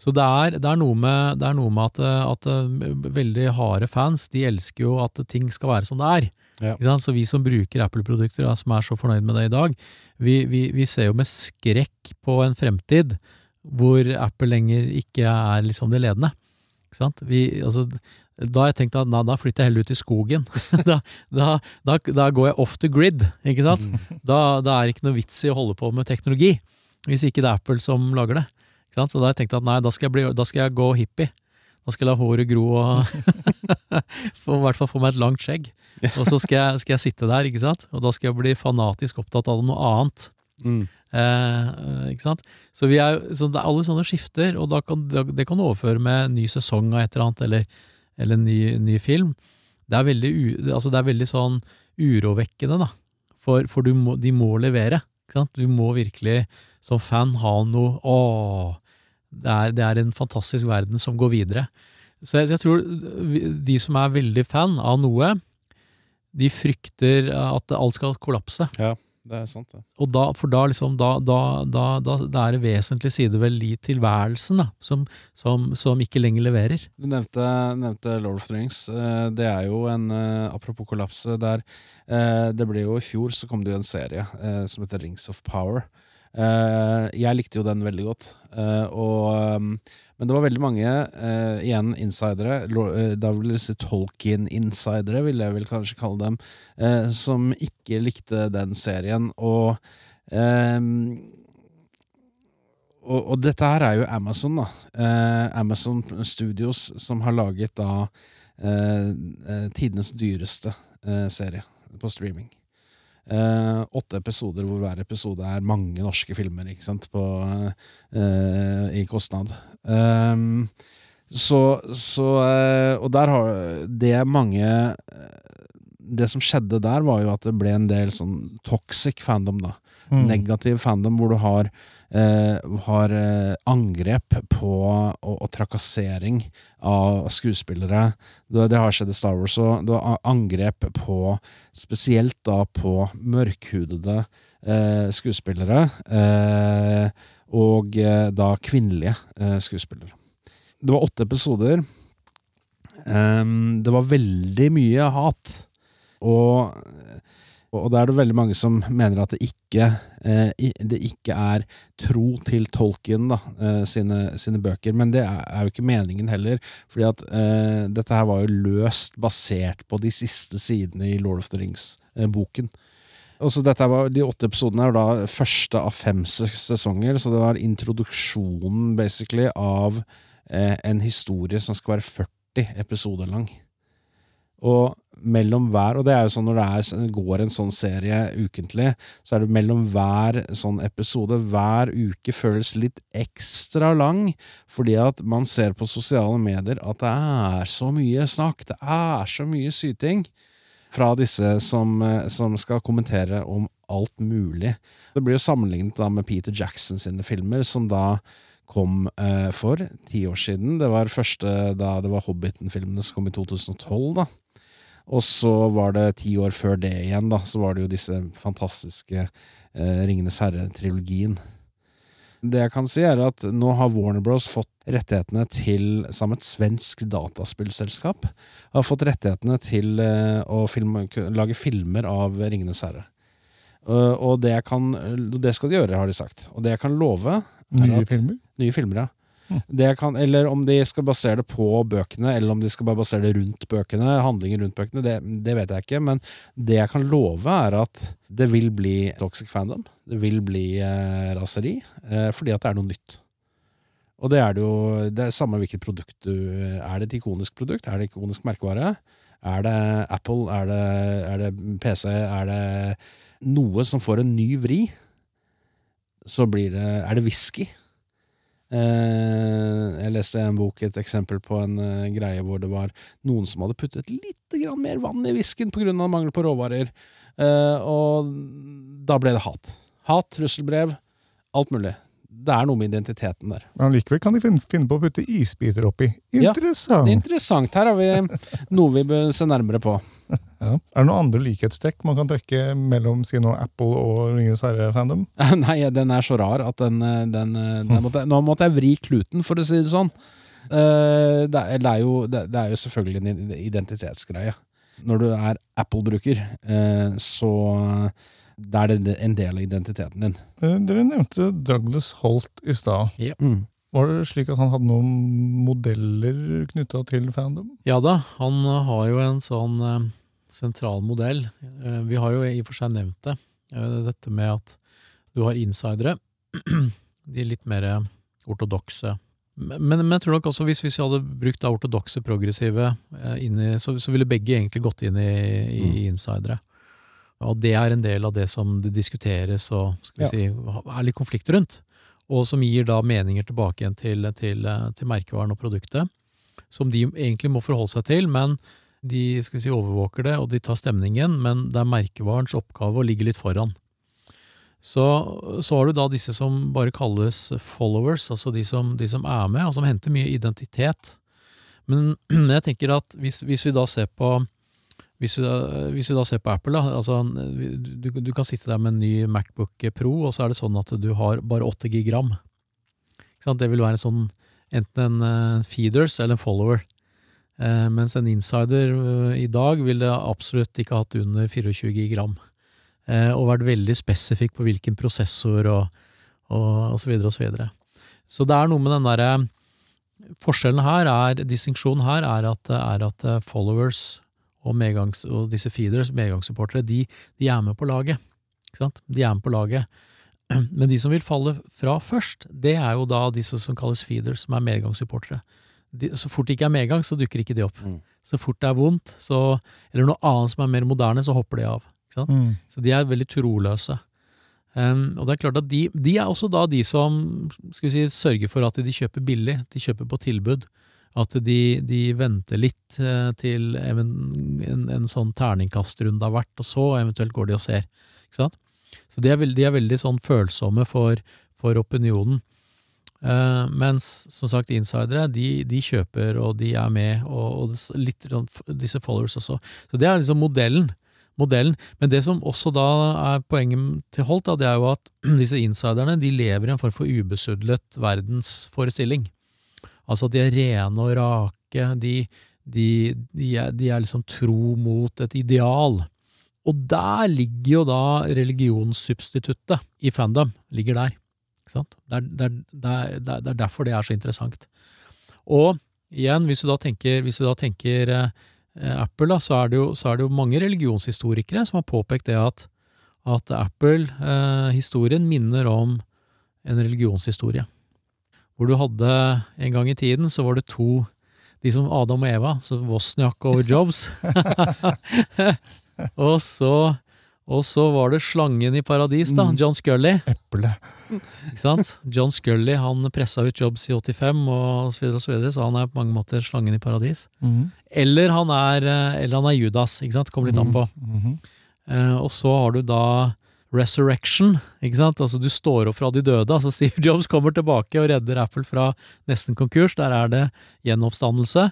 Så det er, det er noe med, det er noe med at, at eh, veldig harde fans de elsker jo at ting skal være som det er. Ja. Så vi som bruker Apple-produkter, som er så fornøyd med det i dag, vi, vi, vi ser jo med skrekk på en fremtid hvor Apple lenger ikke er liksom det ledende. Ikke sant? Vi, altså, da har jeg tenkt at na, da flytter jeg heller ut i skogen. da, da, da, da går jeg off the grid, ikke sant? Da, er det ikke noe vits i å holde på med teknologi, hvis ikke det er Apple som lager det. Ikke sant? Så da har jeg tenkt at nei, da skal jeg, bli, da skal jeg gå hippie. Da skal jeg la håret gro og få, i hvert fall få meg et langt skjegg. Og så skal jeg, skal jeg sitte der, ikke sant? Og da skal jeg bli fanatisk opptatt av noe annet. Mm. Eh, ikke sant? Så, vi er, så det er alle sånne skifter, og da kan, det kan du overføre med ny sesong av et eller annet, eller, eller ny, ny film. Det er veldig, altså det er veldig sånn urovekkende, da. For, for må, de må levere. Ikke sant? Du må virkelig som fan ha noe Åh, det er, det er en fantastisk verden som går videre. Så jeg, jeg tror de som er veldig fan av noe, de frykter at alt skal kollapse. Det er sant, det. Og da, for da liksom, da, da, da, da, da er det vesentlige sider ved tilværelsen da, som, som, som ikke lenger leverer. Du nevnte, nevnte Lord of the Rings. Eh, Det er jo en eh, Apropos kollapse. Der, eh, det ble jo I fjor så kom det jo en serie eh, som heter Rings of Power. Eh, jeg likte jo den veldig godt. Eh, og, um, men det var veldig mange, eh, igjen insidere, da vil jeg si Tolkien-insidere, vil jeg vel kanskje kalle dem, som ikke likte den serien. Og og, og dette her er jo Amazon, da. Eh, Amazon Studios som har laget da eh, tidenes dyreste eh, serie på streaming. Eh, åtte episoder hvor hver episode er mange norske filmer ikke sant, på, eh, i kostnad. Um, så, så eh, Og der har det mange eh, Det som skjedde der, var jo at det ble en del sånn toxic fandom, da Mm. negativ fandom hvor du har, har eh, angrep på og, og trakassering av skuespillere. Det, det har skjedd i Star Wars, og du har angrep på Spesielt da på mørkhudede eh, skuespillere. Eh, og eh, da kvinnelige eh, skuespillere. Det var åtte episoder. Um, det var veldig mye hat. Og og da er det veldig mange som mener at det ikke, eh, det ikke er tro til Tolkien da, eh, sine, sine bøker. Men det er, er jo ikke meningen heller. fordi at eh, dette her var jo løst basert på de siste sidene i Lord of the Rings-boken. Og så dette var, De åtte episodene er da første av fem sesonger, så det var introduksjonen basically av eh, en historie som skal være 40 episoder lang. Og mellom hver, og det er jo sånn når det er, går en sånn serie ukentlig, så er det mellom hver sånn episode, hver uke føles litt ekstra lang, fordi at man ser på sosiale medier at det er så mye snakk, det er så mye syting fra disse som, eh, som skal kommentere om alt mulig. Det blir jo sammenlignet da med Peter Jackson sine filmer, som da kom eh, for ti år siden. Det var første da det var Hobbiten-filmene som kom i 2012, da. Og så var det ti år før det igjen, da, så var det jo disse fantastiske eh, Ringenes herre-trilogien. Det jeg kan si, er at nå har Warner Bros. fått rettighetene til, som et svensk dataspillselskap, har fått rettighetene til eh, å filme, lage filmer av Ringenes herre. Uh, og det, kan, det skal de gjøre, har de sagt. Og det jeg kan love er Nye at- filmer? Nye filmer, ja. Kan, eller om de skal basere det på bøkene, eller om de skal bare basere det rundt bøkene, handlinger rundt bøkene, det, det vet jeg ikke. Men det jeg kan love, er at det vil bli toxic fandom. Det vil bli eh, raseri, eh, fordi at det er noe nytt. Og det er det jo Det er samme hvilket produkt du Er det et ikonisk produkt? Er det ikonisk merkevare? Er det Apple? Er det, er det PC? Er det noe som får en ny vri? Så blir det Er det whisky? Eh, jeg leste en bok et eksempel på en eh, greie hvor det var noen som hadde puttet litt mer vann i whiskyen pga. mangel på råvarer. Eh, og da ble det hat. Hat, trusselbrev, alt mulig. Det er noe med identiteten der. Men likevel kan de finne, finne på å putte isbiter oppi. Interessant! Er interessant. Her har vi noe vi bør se nærmere på. Ja. Er det noen andre likhetstrekk man kan trekke mellom si nå Apple og Ringenes herre-fandom? Nei, den er så rar at den, eh, den, eh, den måtte, Nå måtte jeg vri kluten, for å si det sånn. Eh, Det er, jo, det er jo selvfølgelig en identitetsgreie. Når du er Apple-bruker, så da er det en del av identiteten din. Eh, Dere nevnte Douglas Holt i stad. Mm. Var det slik at han hadde noen modeller knytta til fandom? Ja da, han har jo en sånn eh, sentral modell. Eh, vi har jo i og for seg nevnt det. Eh, dette med at du har insidere, de litt mer ortodokse. Men, men jeg tror nok også hvis, hvis vi hadde brukt ortodokse progressive, inni, så, så ville begge egentlig gått inn i, i insidere. Og det er en del av det som det diskuteres og skal vi Ja. si, er litt konflikt rundt. Og som gir da meninger tilbake igjen til, til, til merkevaren og produktet. Som de egentlig må forholde seg til, men de skal vi si, overvåker det, og de tar stemningen, men det er merkevarens oppgave å ligge litt foran. Så, så har du da disse som bare kalles followers, altså de som, de som er med, og som henter mye identitet. Men jeg tenker at hvis, hvis vi da ser på hvis du, da- hvis du, da ser på Apple, da, altså du, du kan sitte der med en ny Macbook Pro, og så er det sånn at du har bare 8 gig ram. Det vil være en sånn, enten en eh, feeders eller en follower. Eh, mens en insider eh, i dag ville absolutt ikke hatt under 24 gig ram. Eh, og vært veldig spesifikk på hvilken prosessor og, og, og så videre og så videre. Så det er noe med den derre Forskjellen her er, distinksjonen her er at, er at eh, followers og, medgangs, og disse feeders, medgangssupportere, de, de er med på laget. Ikke sant? De er med på laget. Men de som vil falle fra først, det er jo da disse som kalles feeders, som er medgangssupportere. De, så fort det ikke er medgang, så dukker ikke de opp. Mm. Så fort det er vondt, så, eller noe annet som er mer moderne, så hopper de av. Ikke sant? Mm. Så de er veldig troløse. Um, og det er klart at de, de er også da de som skal vi si, sørger for at de kjøper billig, de kjøper på tilbud. At de, de venter litt eh, til en, en, en sånn terningkastrunde har vært, og så eventuelt går de og ser. Ikke sant? Så de er veldig, de er veldig sånn følsomme for, for opinionen. Uh, mens som sagt insidere, de, de kjøper og de er med, og, og litt sånn disse followers også. Så det er liksom modellen. modellen. Men det som også da er poenget til Holt, da, det er jo at disse insiderne de lever i en form for ubesudlet verdensforestilling. Altså de er rene og rake, de, de, de, er, de er liksom tro mot et ideal. Og der ligger jo da religionssubstituttet i fandom, ligger der. Ikke sant? Det er, det, er, det, er, er- er derfor det er så interessant. Og igjen, hvis du da tenker, du da tenker eh, Apple, da, så, er jo, så er det jo mange religionshistorikere som har påpekt det at, at Apple-historien minner om en religionshistorie. Hvor du hadde en gang i tiden, så var det to de som Adam og Eva, så Wozniak og Jobs. og, så, og så var det slangen i paradis, da, Mm. John Scully. Eple. Ikke sant? John Scully han pressa ut Jobs i 85, og så videre og så videre, så han er på mange måter slangen i paradis. Mm. Eller han er, eh, eller han er Judas, ikke sant? Kommer litt an på. Mm -hmm. uh, og så har du da resurrection, ikke sant? Altså du står opp fra de døde. Altså Steve Jobs kommer tilbake og redder Apple fra nesten konkurs. Der er det gjenoppstandelse.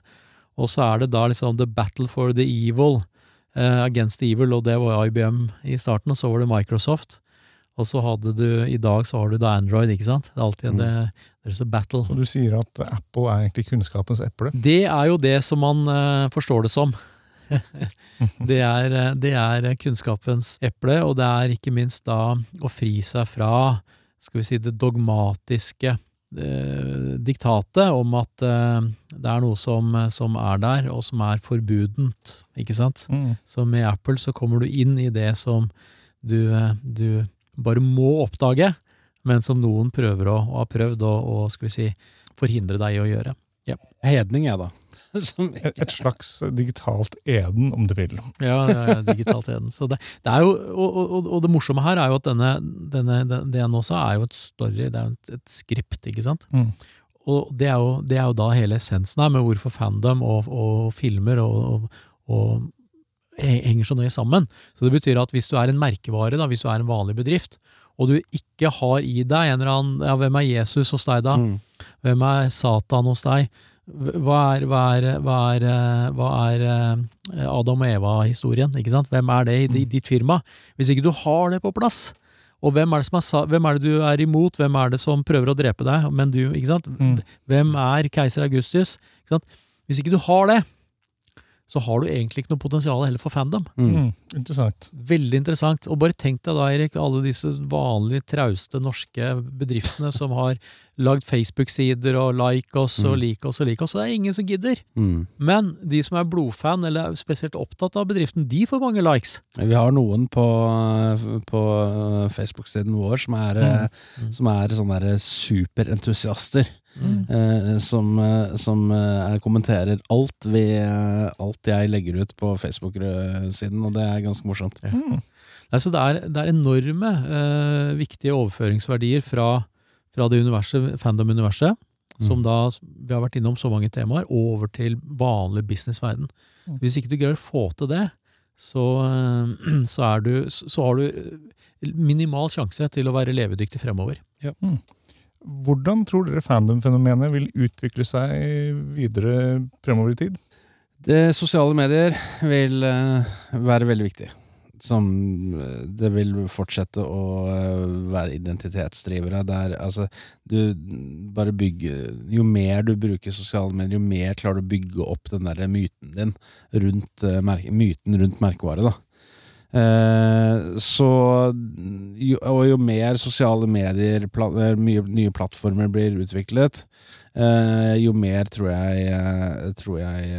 Og så er det da liksom the battle for the evil, uh, against the evil, og det var IBM i starten, og så var det Microsoft. Og så hadde du, i dag så har du da Android, ikke sant? Det er alltid Mm. there's a battle. Så du sier at Apple er egentlig kunnskapens eple? Det er jo det som man uh, forstår det som. Det, er, det er kunnskapens eple, og det er ikke minst da å fri seg fra, skal vi si, det dogmatiske eh, diktatet om at eh, det er noe som, som er der, og som er forbudent, ikke sant? Mm. Så med Apple så kommer du inn i det som du, eh, du bare må oppdage, men som noen prøver å, å har prøvd å, å, skal vi si, forhindre deg i å gjøre. Hedning, jeg, da. Som Et, slags digitalt Eden, om du vil. Ja, ja, ja, digitalt eden. Så det, det er jo, og, og, og det morsomme her er jo at denne, denne, det jeg nå sa, er jo et story, det er jo et, et skript, ikke sant? Mm. Og det er, jo, det er jo da hele essensen her, med hvorfor fandom og, og filmer og, og, og henger så nøye sammen. Så det betyr at hvis du er en merkevare, da, hvis du er en vanlig bedrift, og du ikke har i deg en eller annen Ja, hvem er Jesus hos deg, da? Mm. Hvem er Satan hos deg? Hva er, hva er, hva er, hva er eh, Adam og Eva-historien? ikke sant? Hvem er det i ditt firma? Hvis ikke du har det på plass, og hvem er, det som er, hvem er det du er imot, hvem er det som prøver å drepe deg, men du, ikke sant? Mm. Hvem er keiser Augustus? Ikke sant? Hvis ikke du har det, så har du egentlig ikke noe potensial heller for fandom. Mm. Mm. Interessant. Veldig interessant. Og bare tenk deg da, Erik, alle disse vanlige, trauste norske bedriftene som har lagd Facebook-sider og like oss og Mm. like oss og like oss. og det er ingen som gidder. Mm. Men de som er blodfan, eller er spesielt opptatt av bedriften, de får mange likes. Vi har noen på, på Facebook-siden vår som er, eh, Mm. som er sånne der superentusiaster. Mm. Eh, som eh, som eh, kommenterer alt, vi, eh, alt jeg legger ut på Facebook-siden, og det er ganske morsomt. Mm. Nei, så det er, det er enorme eh, viktige overføringsverdier fra, fra det universet, fandom-universet, som Mm. da vi har vært innom så mange temaer, over til vanlig businessverden. Mm. Hvis ikke du greier å få til det, så, eh, så, er du, så har du eh, minimal sjanse til å være levedyktig fremover. Hvordan tror dere fandom-fenomenet vil utvikle seg videre fremover i tid? Det sosiale medier vil eh, være veldig viktig. Som eh, Det vil fortsette å eh, være identitetsdrivere. Der altså du bare bygger Jo mer du bruker sosiale medier, jo mer klarer du å bygge opp den der myten din rundt eh, myten rundt merkevare, da. Eh, så jo, Og jo mer sosiale medier, pla, eh, mye nye plattformer blir utviklet, eh, jo mer tror jeg, eh, tror jeg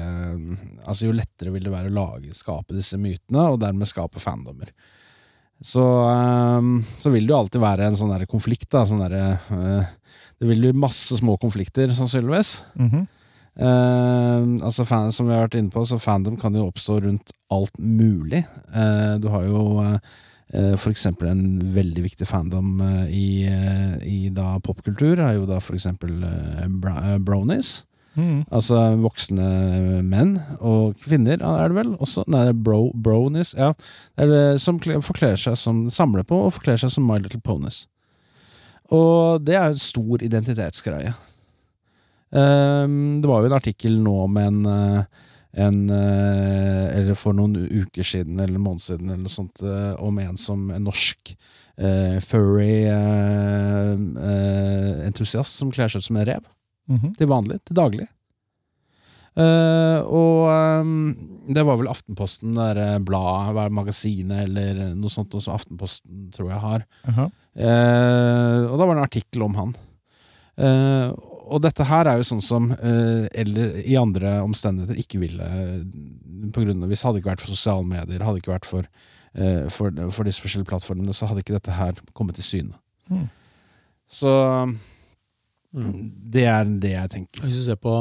Altså jo lettere vil det være å lage, skape disse mytene, og dermed skape fandommer. Så, så vil det jo alltid være en sånn der konflikt, da. Sånn der, Det vil bli masse små konflikter, sannsynligvis. Mhm. Eh, altså fan, Som vi har vært inne på, så fandom kan jo oppstå rundt alt mulig. Uh, du har jo uh, for eksempel en veldig viktig fandom i, i da popkultur, er jo da for eksempel bronies. Mm. Altså voksne menn og kvinner, er det vel? Også, nei, det bro, bronies. Ja. Det som kle- forkler seg som samler på og forkler seg som My Little Ponies. Og det er jo en stor identitetsgreie. Ehm, det var jo en artikkel nå med en, eh, en eh, Eller for noen uker siden eller måneder siden eller noe sånt, eh, om en som en norsk uh, furry eh, uh, entusiast som kler seg ut som en rev. Mhm. Til vanlig, til daglig. Og um, det var vel Aftenposten, der bladet, er magasinet eller noe sånt, noe som Aftenposten tror jeg har. -huh. Og da var det en artikkel om han. Eh, og dette her er jo sånn som eh, eller i andre omstendigheter ikke ville på grunn av, Hvis det hadde ikke vært for sosiale medier, hadde ikke vært for, eh, for, for disse forskjellige plattformene, så hadde ikke dette her kommet til syne. Mm. Så det er det jeg tenker. Hvis du ser på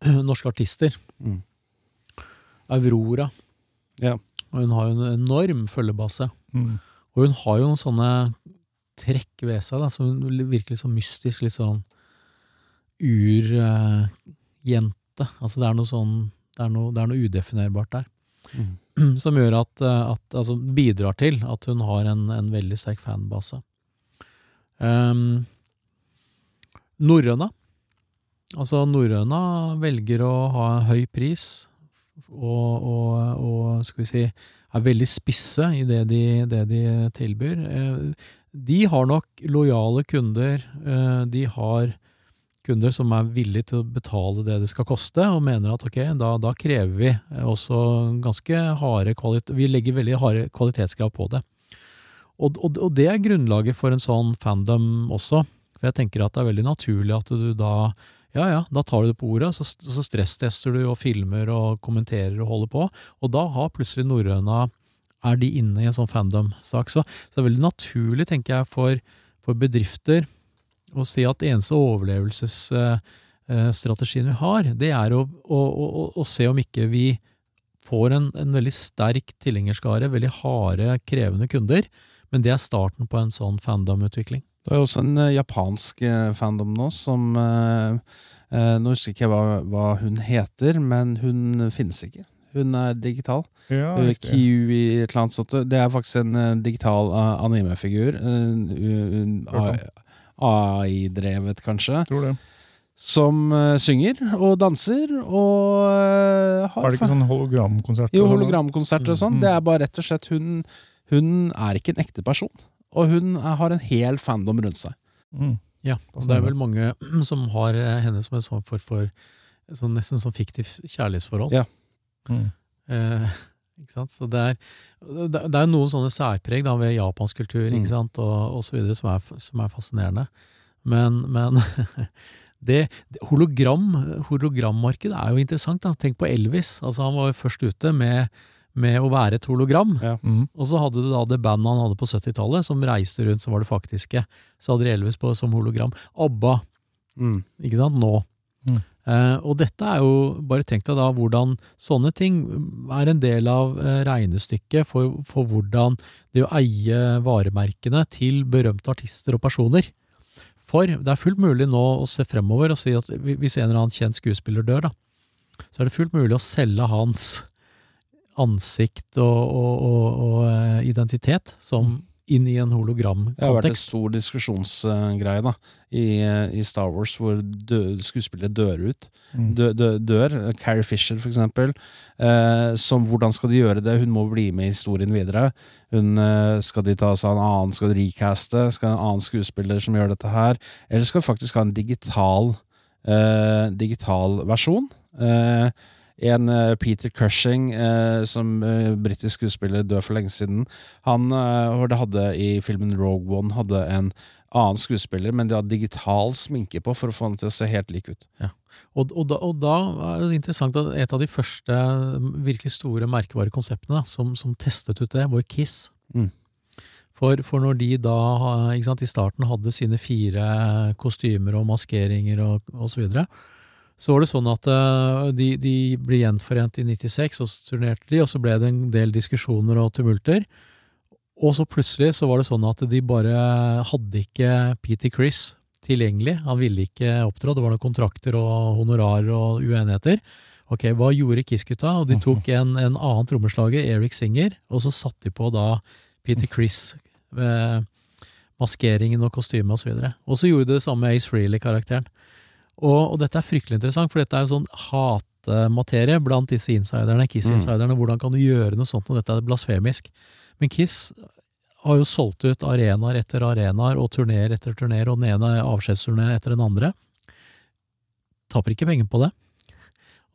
norske artister, Mm. Aurora, Ja. og hun har jo en enorm følgebase. Mm. Og hun har jo noen sånne trekk ved seg da, som virker litt sånn mystisk, litt sånn urjente. altså det er noe sånn det er noe, det er noe udefinerbart der. Mm. som gjør at, eh, at Altså bidrar til at hun har en, en veldig sterk fanbase. Um, norrøna. Altså, norrøna velger å ha en høy pris og, og, og skal vi si er veldig spisse i det de, det de tilbyr. Eh, de har nok lojale kunder. Eh, de har kunder som er villige til å betale det det skal koste, og mener at ok, da, da krever vi også ganske harde kvalitet... Vi legger veldig harde kvalitetskrav på det. Og, og, og, det er grunnlaget for en sånn fandom også. For jeg tenker at det er veldig naturlig at du da ja ja, da tar du det på ordet, så, så stresstester du og filmer og kommenterer og holder på. Og da har plutselig norrøna Er de inne i en sånn fandom-sak. Så, så, det er veldig naturlig, tenker jeg, for, for bedrifter å si at eneste overlevelsesstrategien vi har, det er å, å, å, å se om ikke vi får en, en veldig sterk tilhengerskare, veldig harde, krevende kunder. Men det er starten på en sånn fandom-utvikling. Det er også en uh, japansk uh, fandom nå som uh, Nå husker jeg ikke hva, hva, hun heter, men hun finnes ikke. Hun er digital. Ja, Kiwi et eller annet sånt. Det er faktisk en digital animefigur. AI-drevet, kanskje. Tror det. Som synger og danser og har Er det ikke sånn hologramkonsert? Jo, hologramkonsert og sånn. Mm. Det er bare rett og slett hun Hun er ikke en ekte person og hun har en hel fandom rundt seg. Mm. Ja, og det er vel mange som har eh, henne som en sånn for, for sånn nesten sånn fiktivt kjærlighetsforhold. Ja. Mm. Eh? Så det er, det er noen sånne særpreg da, ved japansk kultur ikke mm. sant? Og, og så videre som er, som er fascinerende. Men, men det, hologram, hologrammarkedet er jo interessant. Da. Tenk på Elvis. Altså, han var jo først ute med med å være et hologram. Ja. Mm. Og så hadde du da det bandet han hadde på 70-tallet, som reiste rundt, som var det faktiske. Så hadde de Elvis på som hologram. ABBA, mm. ikke sant, nå. Mm. Eh, og dette er jo, bare tenk deg da hvordan sånne ting er en del av eh, regnestykket for, for hvordan det å eie varemerkene til berømte artister og personer. For det er fullt mulig nå å se fremover og si at hvis en eller annen kjent skuespiller dør, da, så er det fullt mulig å selge hans ansikt og, og, og, og eh, identitet som. Inn i en hologramkontekst. Det har vært en stor diskusjonsgreie da, i, eh, i, Star Wars, hvor dø, skuespillere dør ut. Mm. Dø, dø, dør. Carrie Fisher, for eksempel. Eh, som, hvordan skal de gjøre det? Hun må bli med i historien videre. Hun, eh, skal de ta seg en annen, skal de recaste? Skal en annen skuespiller som gjør dette her? Eller skal de faktisk ha en digital, eh, digital versjon? Eh, en uh, Peter Cushing, uh, som uh, britisk skuespiller, død for lenge siden. Han hadde i filmen Rogue One hadde en annen skuespiller, men de hadde digital sminke på for å få han til å se helt lik ut. Ja. Og, og, da, og, da, er det interessant at et av de første virkelig store merkevarekonseptene som, som testet ut det, var Kiss. Mm. For, for, når de da sant, i starten hadde sine fire kostymer og maskeringer og, og så videre, så var det sånn at uh, de, de, ble gjenforent i 96, og så turnerte de, og så ble det en del diskusjoner og tumulter. Og så plutselig så var det sånn at de bare hadde ikke Peter Chris tilgjengelig. Han ville ikke opptrå. Det var noen kontrakter og honorarer og uenigheter. Ok, hva gjorde Kiss-gutta? Og de tok en, en annen trommeslager, Eric Singer, og så satte de på da Peter Chris. med maskeringen og kostymet osv. Og, så og så gjorde de det samme med Ace Frehley-karakteren. Og, og, dette er fryktelig interessant, for dette er jo sånn hatematerie blant disse insiderne, Kiss-insiderne. Mm. Hvordan kan du gjøre noe sånt når dette er blasfemisk? Men Kiss har jo solgt ut arenaer etter arenaer og turneer etter turneer, og den ene avskjedsturneen etter den andre. Taper ikke penger på det.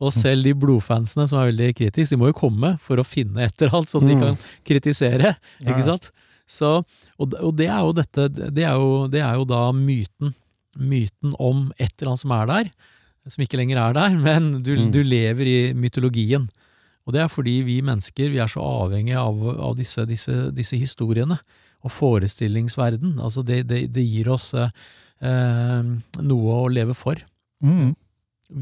Og mm. selv de blodfansene som er veldig kritiske, de må jo komme for å finne et eller annet som de mm. kan kritisere, ikke sant? Så, og, og det er jo dette, det er jo, det er jo da myten myten om et eller annet som er der, som ikke lenger er der, men du, mm. du lever i mytologien. Og det er fordi vi mennesker vi er så avhengige av, av disse, disse, disse, historiene og forestillingsverden. Altså det, det, det gir oss eh, noe å leve for. Mm.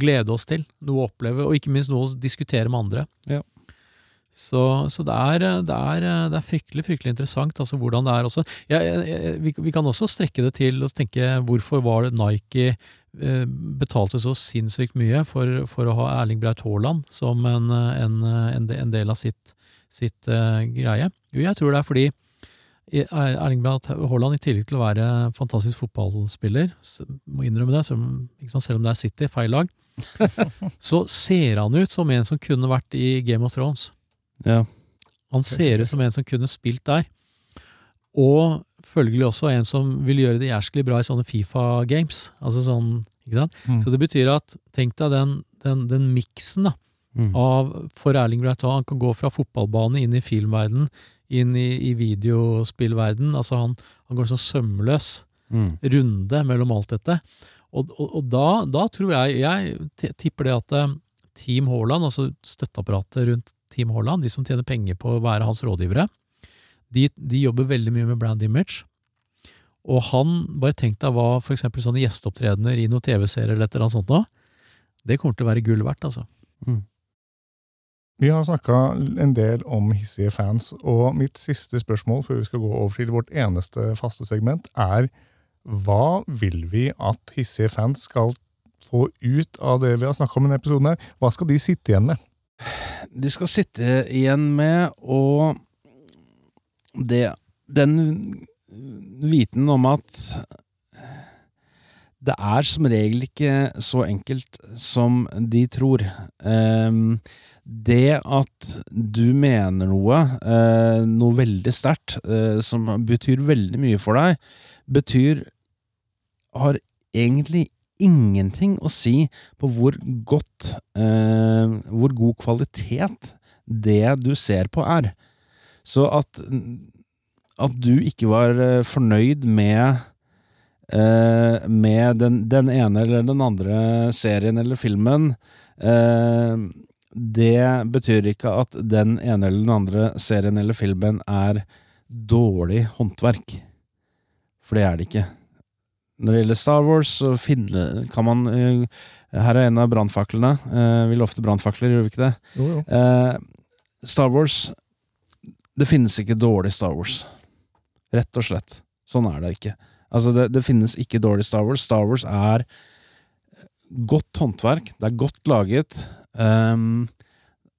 Glede oss til, noe å oppleve, og ikke minst noe å diskutere med andre. Ja. Så, så det, er, det, er, det, er, fryktelig fryktelig interessant altså hvordan det er også. Ja, vi, vi, kan også strekke det til og tenke hvorfor var det Nike eh, betalte så sinnssykt mye for, for å ha Erling Braut Haaland som en, en, en, del av sitt, sitt eh, greie? Jo, jeg tror det er fordi Er- Erling Braut Haaland, i tillegg til å være fantastisk fotballspiller, må innrømme det, selv om det er City, feil lag, så ser han ut som en som kunne vært i Game of Thrones. Ja. Han ser ut som en som kunne spilt der. Og følgelig også en som vil gjøre det jærskelig bra i sånne Fifa-games. Altså sånn, ikke sant? Mm. Så det betyr at, tenk deg den, den, den miksen da, Mm. av for Erling Braut. Han kan gå fra fotballbane inn i filmverden, inn i, i videospillverden. Altså han, han går sånn sømløs Mm. runde mellom alt dette. Og, og, og da, da tror jeg Jeg tipper det at eh, Team Haaland, altså støtteapparatet rundt Team Haaland, de som tjener penger på å være hans rådgivere, de, de jobber veldig mye med brand image. Og han, bare tenk deg hva for eksempel sånne gjesteopptredener i noen TV-serier eller et eller annet sånt nå, det kommer til å være gull verdt, altså. Vi har snakka en del om hissige fans, og mitt siste spørsmål før vi skal gå over til vårt eneste faste segment, er hva vil vi at hissige fans skal få ut av det vi har snakka om i denne episoden? her? Hva skal de sitte igjen med? De skal sitte igjen med og det, Den viten om at det er som regel ikke så enkelt som de tror. Ehm, det at du mener noe, eh, noe veldig sterkt, eh, som betyr veldig mye for deg, betyr Har egentlig ingenting å si på hvor godt eh, Hvor god kvalitet det du ser på er. Så at At du ikke var eh, fornøyd med eh, med den, den ene eller den andre serien eller filmen, eh, det betyr ikke at den ene eller den andre serien eller filmen er dårlig håndverk. For det er det ikke. Når det gjelder Star Wars, så finne, kan man eh, Her er en av brannfaklene. Eh, vi lovte brannfakler, gjorde vi ikke det? Jo, jo. Eh, Star Wars Det finnes ikke dårlig Star Wars. Rett og slett. Sånn er det ikke. Altså, det, det finnes ikke dårlig Star Wars. Star Wars er godt håndverk, det er godt laget, um,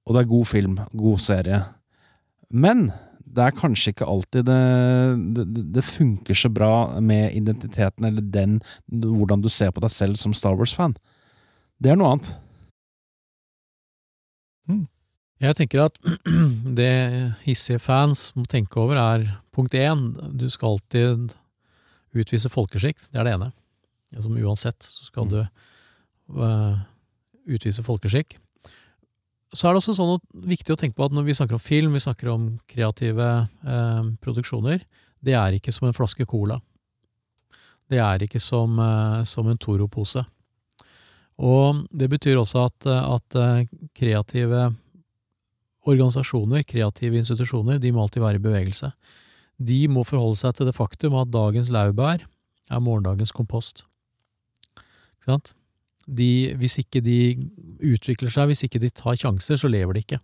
og det er god film, god serie. Men det er kanskje ikke alltid det, det, det funker så bra med identiteten, eller den, hvordan du ser på deg selv som Star Wars-fan. Det er noe annet. Jeg tenker at det hissige fans må tenke over, er punkt én, du skal alltid utvise folkeskikk. Det er det ene. Som uansett så skal du uh, utvise folkeskikk. Så er det også sånn at, viktig å tenke på at når vi snakker om film, vi snakker om kreative eh, produksjoner, det er ikke som en flaske cola. Det er ikke som, eh, som en Toro-pose. Og det betyr også at, at eh, kreative organisasjoner, kreative institusjoner, de må alltid være i bevegelse. De må forholde seg til det faktum at dagens laurbær er morgendagens kompost. Ikke sant? De, hvis ikke de utvikler seg, hvis ikke de tar sjanser, så lever de ikke.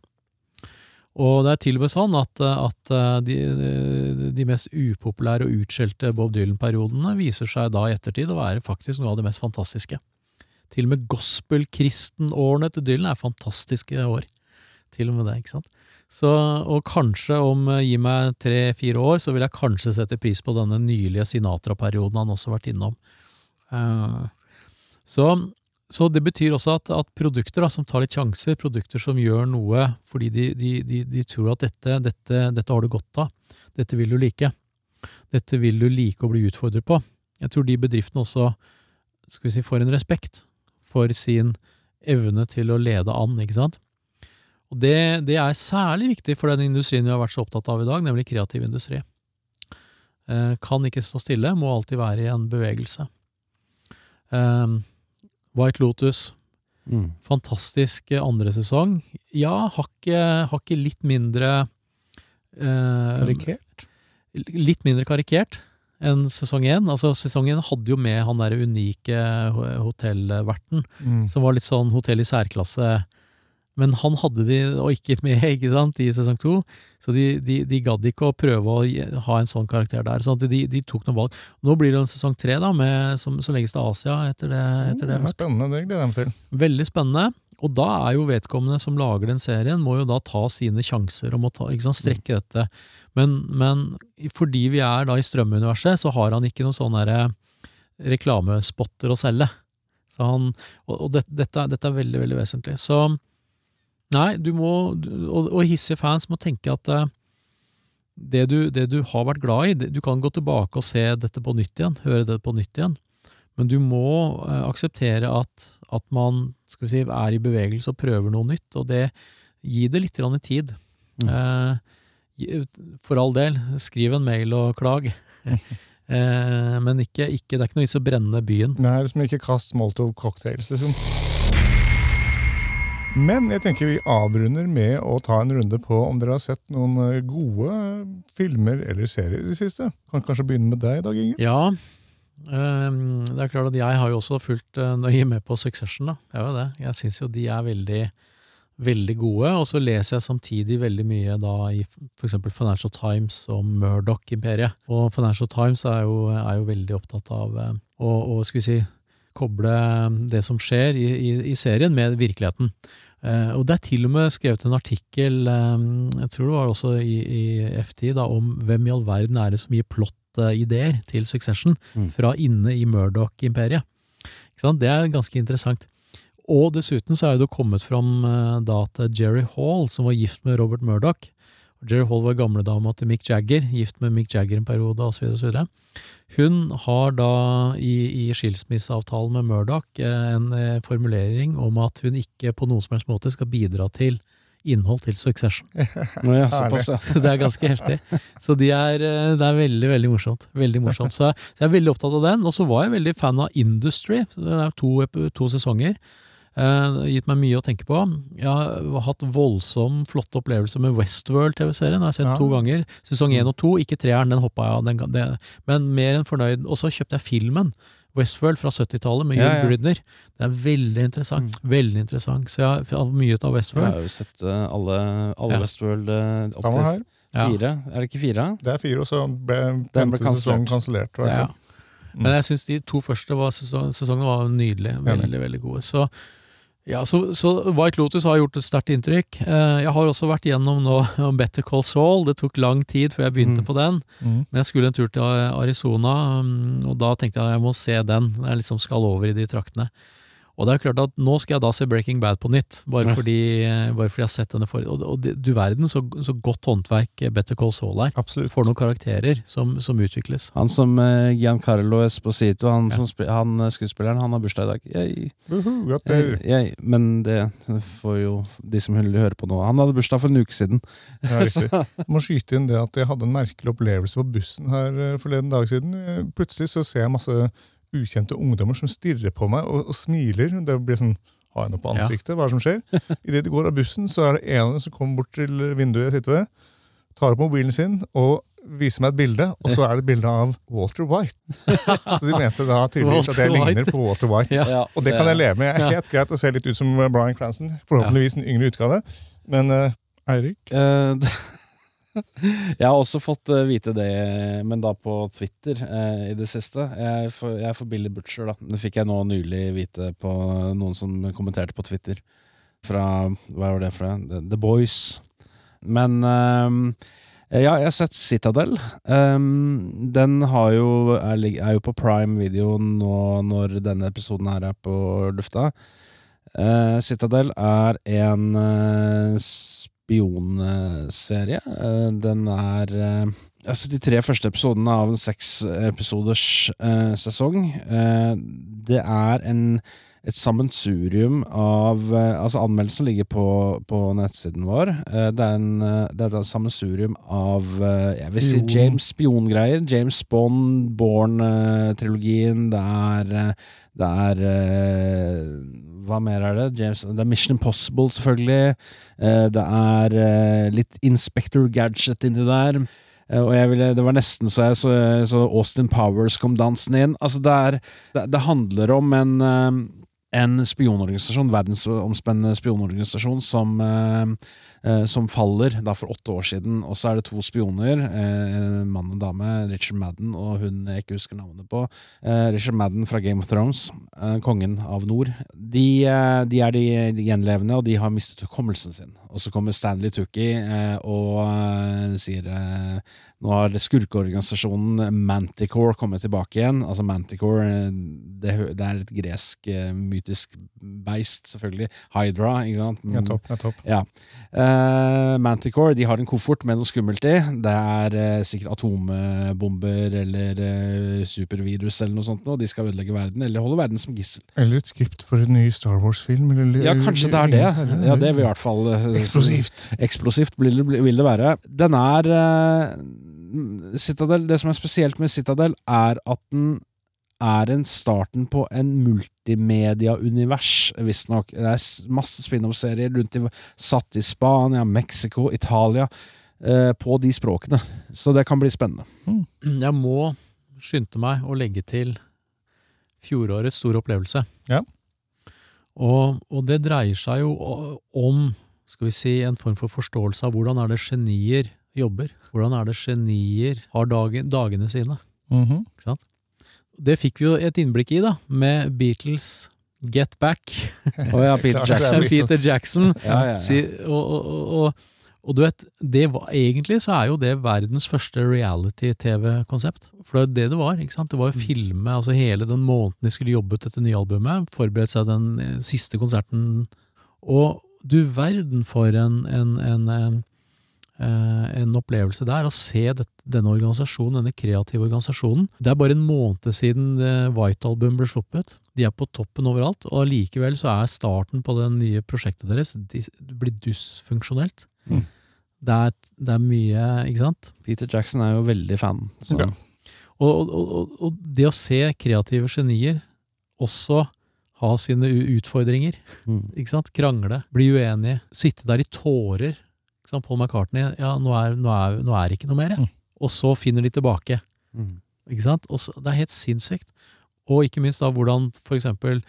Og det er til og med sånn at, at de, de mest upopulære og utskjelte Bob Dylan-periodene viser seg da i ettertid å være faktisk noe av det mest fantastiske. Til og med gospel-kristenårene til Dylan er fantastiske år. Til og med det, ikke sant. Så, og kanskje om eh, gi meg tre-fire år, så vil jeg kanskje sette pris på denne nylige Sinatra-perioden han også har vært innom. Uh, så, så det betyr også at, at produkter da, som tar litt sjanser, produkter som gjør noe fordi de, de, de, de tror at dette, dette, dette har du godt av, dette vil du like, dette vil du like å bli utfordret på. Jeg tror de bedriftene også skal vi si, får en respekt for sin evne til å lede an, ikke sant. Og det, det er særlig viktig for den industrien vi har vært så opptatt av i dag, nemlig kreativ industri. Eh, kan ikke stå stille, må alltid være i en bevegelse. Eh, White Lotus, Mm. fantastisk andre sesong. Ja, hakket hakket litt mindre eh, Karikert? Litt mindre karikert enn sesong én. Altså, sesong én hadde jo med han derre unike hotellverten, Mm. som var litt sånn hotell i særklasse. Men han hadde de, og ikke med, ikke sant, i sesong to. Så de, de, de gadd ikke å prøve å ha en sånn karakter der. sånn at de, de tok noen valg. Nå blir det en sesong tre, da, med, som, så legges til Asia etter det. Etter det jeg har hørt. Spennende, det gleder jeg meg til. Veldig spennende. Og da er jo vedkommende som lager den serien, må jo da ta sine sjanser og må ta, sant, strekke dette. Men, men fordi vi er da i strømuniverset, så har han ikke noen sånne der reklamespotter å selge. Så han, og og det, dette, dette er veldig, veldig vesentlig. Så nei, du må Og, og hissige fans må tenke at eh, det du, det du har vært glad i det- Du kan gå tilbake og se dette på nytt igjen, høre det på nytt igjen. Men du må eh, akseptere at, at man skal vi si, er i bevegelse og prøver noe nytt, og det Gi det litt grann i tid. Mm. Eh, for all del, skriv en mail og klag. eh, men ikke, ikke, det er ikke noe vits å brenne byen. Nei, Det er liksom ikke kast Molotov cocktails, liksom. Men jeg tenker vi avrunder med å ta en runde på om dere har sett noen eh, gode filmer eller serier i det siste. Kan kanskje begynne med deg, Dag Inge? Ja, ehm, det er klart at jeg har jo også fulgt eh, nøye med på Succession, da. Jeg, det. jeg syns jo de er veldig, veldig gode, og så leser jeg samtidig veldig mye da i f.eks. Financial Times om Murdoch-imperiet. Og Financial Times er jo, er jo veldig opptatt av og, å, å skal vi si, koble det som skjer i, i, i serien med virkeligheten. Uh, og det er til og med skrevet en artikkel, um, jeg tror det var også i, i FT, da, om hvem i all verden er det som gir plott-ideer til Succession Mm. fra inne i Murdoch-imperiet. Det er ganske interessant. Og dessuten så er det kommet fram uh, da at Jerry Hall, som var gift med Robert Murdoch Jerry Hall var gamledama til Mick Jagger, gift med Mick Jagger en periode osv. Hun har da i, i skilsmisseavtalen med Murdoch eh, en eh, formulering om at hun ikke på noen som helst måte skal bidra til innhold til Succession. Nå, ja, såpass, ja. Så det er ganske heftig. Så de er, eh, det er veldig, veldig morsomt. Veldig morsomt. Så, så jeg er veldig opptatt av den. Og så var jeg veldig fan av Industry. Det er to, to sesonger. Eh, gitt meg mye å tenke på. Jeg har hatt voldsom flotte opplevelser med Westworld-TV-serien. Jeg har sett Ja. to ganger. Sesong én og to, ikke treeren, den hoppa jeg av. Den, men mer enn fornøyd. Og så kjøpte jeg filmen. Westworld fra 70-tallet med Ja, ja. Brydner. Det er veldig interessant. Veldig interessant. Så jeg har, mye ut av Jeg har jo sett eh, alle, alle Ja. Westworld uh, opp til fire. Er det ikke fire? Det er fire, og så ble Den femte sesong kansellert. kansellert. Ja. Mm. Men jeg syns de to første var sesong, sesongene var nydelige. Veldig, veldig gode. Så, ja, så, så White Lotus har gjort et sterkt inntrykk. Eh, Jeg har også vært gjennom nå Better Call Saul. Det tok lang tid før jeg begynte Mm. på den. Mm. Men jeg skulle en tur til Arizona, mm, og da tenkte jeg at jeg må se den. Jeg liksom skal over i de traktene. Og det er klart at nå skal jeg da se Breaking Bad på nytt, bare Ja. fordi, bare fordi jeg har sett denne forrige. Og, og du verden så, så godt håndverk Better Call Saul er. Absolutt. For noen karakterer som, som utvikles. Han som uh, Giancarlo Esposito, han, Ja. som han eh, skuespilleren, han har bursdag i dag. Jeg, uh -huh, jeg, jeg, men det får jo de som hører høre på nå. Han hadde bursdag for en uke siden. Ja. Jeg må skyte inn det at jeg hadde en merkelig opplevelse på bussen her eh, forleden dag siden. Eh, Plutselig så ser jeg masse ukjente ungdommer som stirrer på meg og, og smiler. Det blir sånn Har jeg noe på ansiktet? Hva er det som skjer? Idet de går av bussen, så er det en av dem som kommer bort til vinduet jeg sitter ved, tar opp mobilen sin og viser meg et bilde, og så er det et bilde av Walter White. Så de mente da tydeligvis at jeg ligner på Walter White. Ja. Og det kan jeg leve med. Jeg er helt greit å se litt ut som Brian Cranston. Forhåpentligvis en yngre utgave. Men uh, Eirik? Eh, jeg har også fått eh, vite det, men da på Twitter eh, i det siste. Jeg er for, jeg er for Billy Butcher, da. Det fikk jeg nå nylig vite på noen som kommenterte på Twitter. Fra Hva var det fra? The, The Boys. Men eh, ja, jeg har sett Citadel. Um, den jo, er, er jo på prime video nå når denne episoden her er på lufta. Uh, Citadel er en eh, spionserie. Eh, den er eh, Altså de tre første episodene av en seksepisoders uh, sesong. Eh, det er en, et sammensurium av eh, Altså Anmeldelsen ligger på, på nettsiden vår. Eh, det, er en, eh, det er et sammensurium av eh, Jeg vil si James Spion-greier. James Bond, Born-trilogien. det er eh, det er eh, Hva mer er det? James, det er Mission Impossible, selvfølgelig. Eh, det er eh, litt Inspector Gadget inni der. Eh, og ville, det var nesten så jeg så, så Austin Powers kom dansen inn. Altså, det er Det, det handler om en en spionorganisasjon, verdensomspennende spionorganisasjon, som, som faller da for åtte år siden. Og så er det to spioner, eh, en mann og dame, Richard Madden og hun jeg ikke husker navnet på. Eh, Richard Madden fra Game of Thrones, eh, kongen av nord. De, eh, de er de gjenlevende, og de har mistet hukommelsen sin. Og så kommer Stanley Tookie eh, og eh, sier eh, nå har skurkeorganisasjonen Manticore kommet tilbake igjen. Altså Manticore, eh, det, det er et gresk eh, mytisk beist, selvfølgelig. Hydra, ikke sant? Nettopp. nettopp. Ja. Eh, Manticore de har en koffert med noe skummelt i. Det er uh, sikkert atombomber eller uh, supervirus eller noe sånt. Og de skal ødelegge verden, eller holde verden som gissel. Eller et skript for en ny Star Wars-film. Ja, kanskje det er det. Ja, det vil i hvert fall Eksplosivt. Eksplosivt vil det, vil det være. Den er Citadel, Det som er spesielt med Citadel, er at den er en starten på en multimedia-univers, visstnok. Det er masse spin-off-serier rundt i, satt i Spania, Mexico, Italia. eh, på de språkene. Så det kan bli spennende. Jeg må skynde meg å legge til fjorårets store opplevelse. Ja. Og, og det dreier seg jo om, skal vi si, en form for forståelse av hvordan er det genier jobber. Hvordan er det genier har dagen, dagene sine. Mhm. Ikke sant? Det fikk vi jo et innblikk i, da, med Beatles Get Back. oh, ja, Peter er Jackson. Peter Jackson. Ja, ja. Si, og, og, og, og, du vet, det var, egentlig så er jo det verdens første reality-TV-konsept. For det er det det var. ikke sant? Det var jo filme, altså hele den måneden de skulle jobbe ut dette nye albumet, forberedt seg den eh, siste konserten. Og du verden for en, en, en, en, eh, en opplevelse der, å se denne organisasjonen, denne kreative organisasjonen. Det er bare en måned siden eh, White-album ble sluppet. De er på toppen overalt, og allikevel så er starten på det nye prosjektet deres det blir dysfunksjonelt. Mm. Det, er, det er mye, ikke sant? Peter Jackson er jo veldig fan. Så. Ja. Og, og, og, og det å se kreative genier også ha sine utfordringer, Mm. ikke sant? Krangle, bli uenige, sitte der i tårer. Sant? Paul McCartney, ja, nå er, nå er, nå er ikke noe mer. Mm. Og så finner de tilbake. Mm. Ikke sant? Og så, det er helt sinnssykt. Og ikke minst da hvordan for eksempel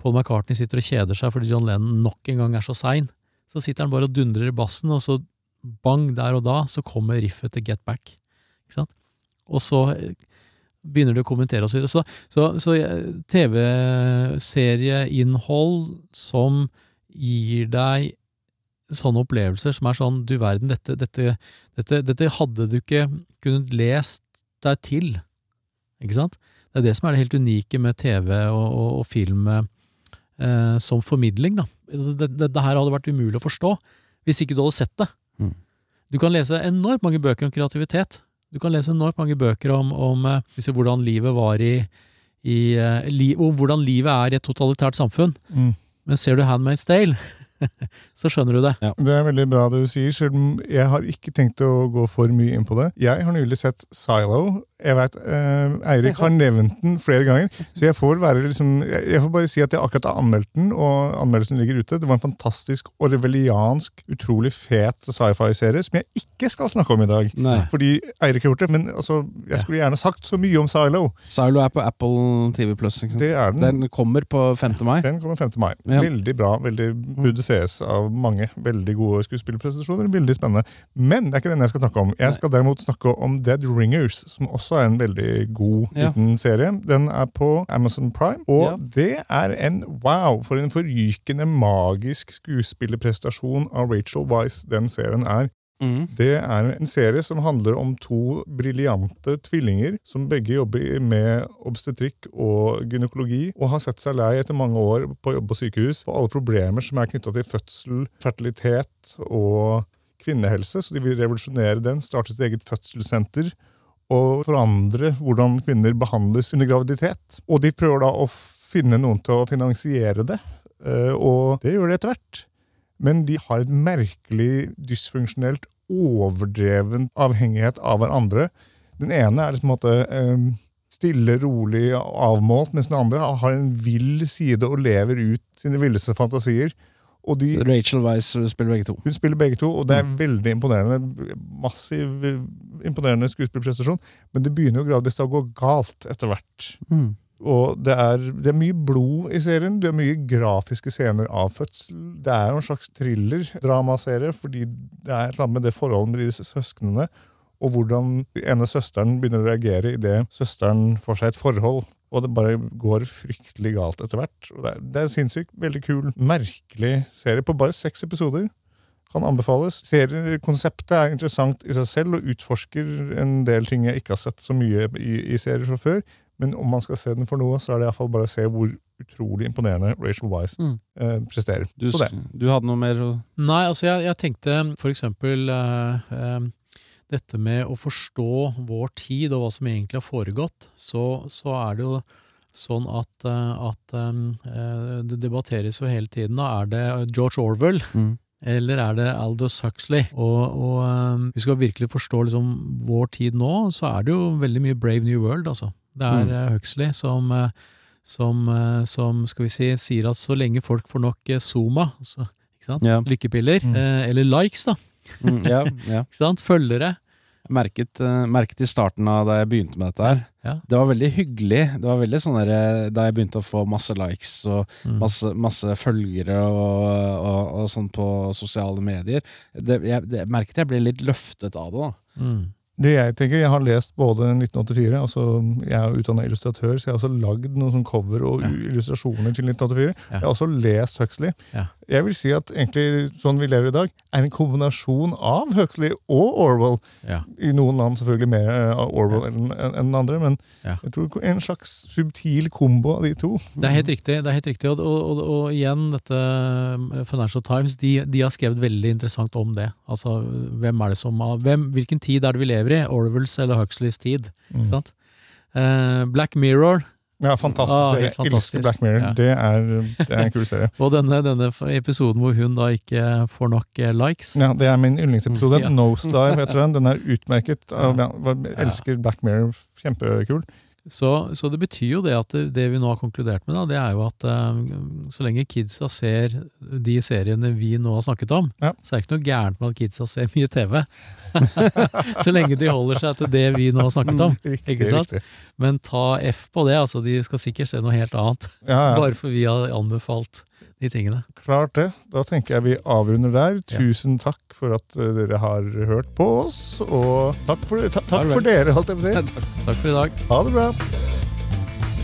Paul McCartney sitter og kjeder seg fordi John Lennon nok en gang er så sein. Så sitter han bare og dundrer i bassen, og så bang, der og da, så kommer riffet til Get Back. Ikke sant? Og så eh, begynner de å kommentere og så videre. Så, så, så eh, TV-serieinnhold som gir deg sånne opplevelser som er sånn, du verden, dette, dette, dette, dette hadde du ikke kunnet lest deg til. Ikke sant? Det er det som er det helt unike med TV og, og, og film eh, som formidling. Da. Dette, det, det, det her hadde vært umulig å forstå hvis ikke du hadde sett det. Mm. Du kan lese enormt mange bøker om kreativitet. Du kan lese enormt mange bøker om, om hvis jeg- hvordan livet var i, i eh, li, om hvordan livet er i et totalitært samfunn. Mm. Men ser du Handmaid's Tale, så skjønner du det. Det er veldig bra det du sier, selv om jeg har ikke tenkt å gå for mye inn på det. Jeg har nylig sett Silo. Jeg vet, eh, Eirik har nevnt den flere ganger, så jeg får, være liksom, jeg, får bare si at jeg akkurat har anmeldt den, og anmeldelsen ligger ute. Det var en fantastisk orwelliansk, utrolig fet sci-fi-serie som jeg ikke skal snakke om i dag. Nei. Fordi Eirik har gjort det, men altså, jeg skulle gjerne sagt så mye om Silo. Silo er på Apple TV Plus. Ikke sant? Det er den. Den kommer på 5. mai. Den kommer 5. mai. Ja. Veldig bra. veldig Burde sees av mange. Veldig gode skuespillprestasjoner. Veldig spennende. Men det er ikke den jeg skal snakke om. Jeg skal derimot snakke om Dead Ringers, som også er en veldig god Ja. serie. Den er på Amazon Prime, og Ja. det er en wow! For en forrykende magisk skuespillerprestasjon av Rachel Weisz den serien er. Mm. Det er en serie som handler om to briljante tvillinger som begge jobber med obstetrikk og gynekologi, og har sett seg lei etter mange år på jobb på sykehus for alle problemer som er knytta til fødsel, fertilitet og kvinnehelse. Så de vil revolusjonere den, starte sitt eget fødselssenter og forandre hvordan kvinner behandles under graviditet. Og de prøver da å finne noen til å finansiere det, eh, og det gjør de etter hvert. Men de har et merkelig dysfunksjonelt, overdreven avhengighet av hverandre. Den ene er liksom på en måte eh, stille, rolig, og avmålt, mens den andre har en vill side og lever ut sine villeste fantasier. De, Rachel Weiss spiller begge to. hun spiller begge to, og det er veldig imponerende. Massiv imponerende skuespillprestasjon. Men det begynner jo gradvis å gå galt etter hvert. Mm. Og det er, det er mye blod i serien. Det er mye grafiske scener av fødsel. Det er jo en slags thriller-dramaserie, fordi det er et eller annet med det forholdet med disse søsknene, og hvordan ene søsteren begynner å reagere idet søsteren får seg et forhold. Og det bare går fryktelig galt etter hvert. Og det er, det er sinnssykt veldig kul, merkelig serie på bare seks episoder. Kan anbefales. Seriekonseptet er interessant i seg selv og utforsker en del ting jeg ikke har sett så mye i, i serier fra før. Men om man skal se den for noe, så er det iallfall bare å se hvor utrolig imponerende Rachel Wise Mm. eh, presterer. Du, du hadde noe mer å Nei, altså jeg, jeg tenkte for eksempel eh, eh, dette med å forstå vår tid og hva som egentlig har foregått, så, så er det jo sånn at, eh, at eh, det debatteres jo hele tiden. Da er det George Orwell mm. eller er det Aldous Huxley? Og, og eh, vi skal virkelig forstå liksom vår tid nå, så er det jo veldig mye Brave New World, altså. Det er Mm. eh, Huxley som, eh, som, eh, som, skal vi si, sier at så lenge folk får nok Zuma, så? Ja. lykkepiller, Mm. eller likes, da, Mm, ja, ja. ikke sant? følgere. Merket, merket i starten av da jeg begynte med dette her. Ja. Det var veldig hyggelig. Det var veldig sånn der, Da jeg begynte å få masse likes og Mm. masse, masse følgere og, og, og sånn på sosiale medier. Det, jeg, det, merket jeg ble litt løftet av det. da Mm. Det jeg tenker, jeg har lest både 1984, altså jeg er utdannet illustratør, så jeg har også lagd noen sånn cover og Ja. illustrasjoner til 1984. Ja. Jeg har også lest Huxley. Ja. Jeg vil si at egentlig sånn vi lever i dag, er en kombinasjon av Huxley og Orwell. Ja. I noen land selvfølgelig mer eh, av Orwell enn enn en andre, men Ja. jeg tror en slags subtil kombo av de to. Det er helt riktig. det er helt riktig, Og, og, og, igjen, dette eh, Financial Times de, de har skrevet veldig interessant om det. Altså, hvem er det som hvem, Hvilken tid er det vi lever i? Orwells eller Huxleys tid? Mm. Eh, Black Mirror Ja, fantastisk Ah, serie. fantastisk. Elsker Black Mirror. Ja. Det, er, det er en kul serie. og denne, denne episoden hvor hun da ikke får nok eh, likes. Ja, Det er min yndlingsepisode. Ja. Nosedive heter den. Den er utmerket. Ja. Jeg elsker Black Mirror. Kjempekul. Så, så det betyr jo det at det, det vi nå har konkludert med, da, det er jo at um, så lenge kidsa ser de seriene vi nå har snakket om, Ja. så er det ikke noe gærent med at kidsa ser mye TV. så lenge de holder seg til det vi nå har snakket om. Riktig, Ikke sant? riktig. Men ta F på det, altså de skal sikkert se noe helt annet. Ja, ja. Bare for vi har anbefalt de tingene. Klart det. Da tenker jeg vi avrunder der. Ja. Tusen takk for at eh, dere har hørt på oss. Og takk for, ta, takk for dere, holdt jeg på å si. Takk for i dag. Ha det bra.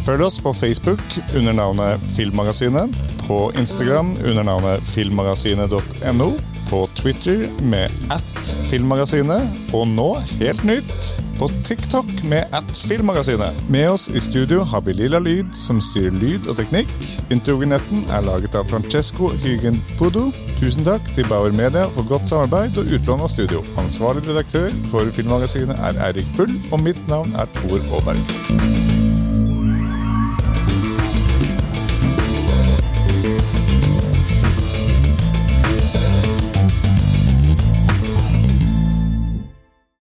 Følg oss på Facebook under navnet Filmmagasinet, på Instagram under navnet filmmagasinet.no, på Twitter med at Filmmagasinet, og nå, helt nytt, på TikTok med at Filmmagasinet. Med oss i studio har vi Lilla Lyd, som styrer lyd og teknikk. Introvinetten er laget av Francesco Hygen Pudo. Tusen takk til Bauer Media for godt samarbeid og utlån av studio. Ansvarlig redaktør for Filmmagasinet er Eirik Bull, og mitt navn er Tor Aaberg.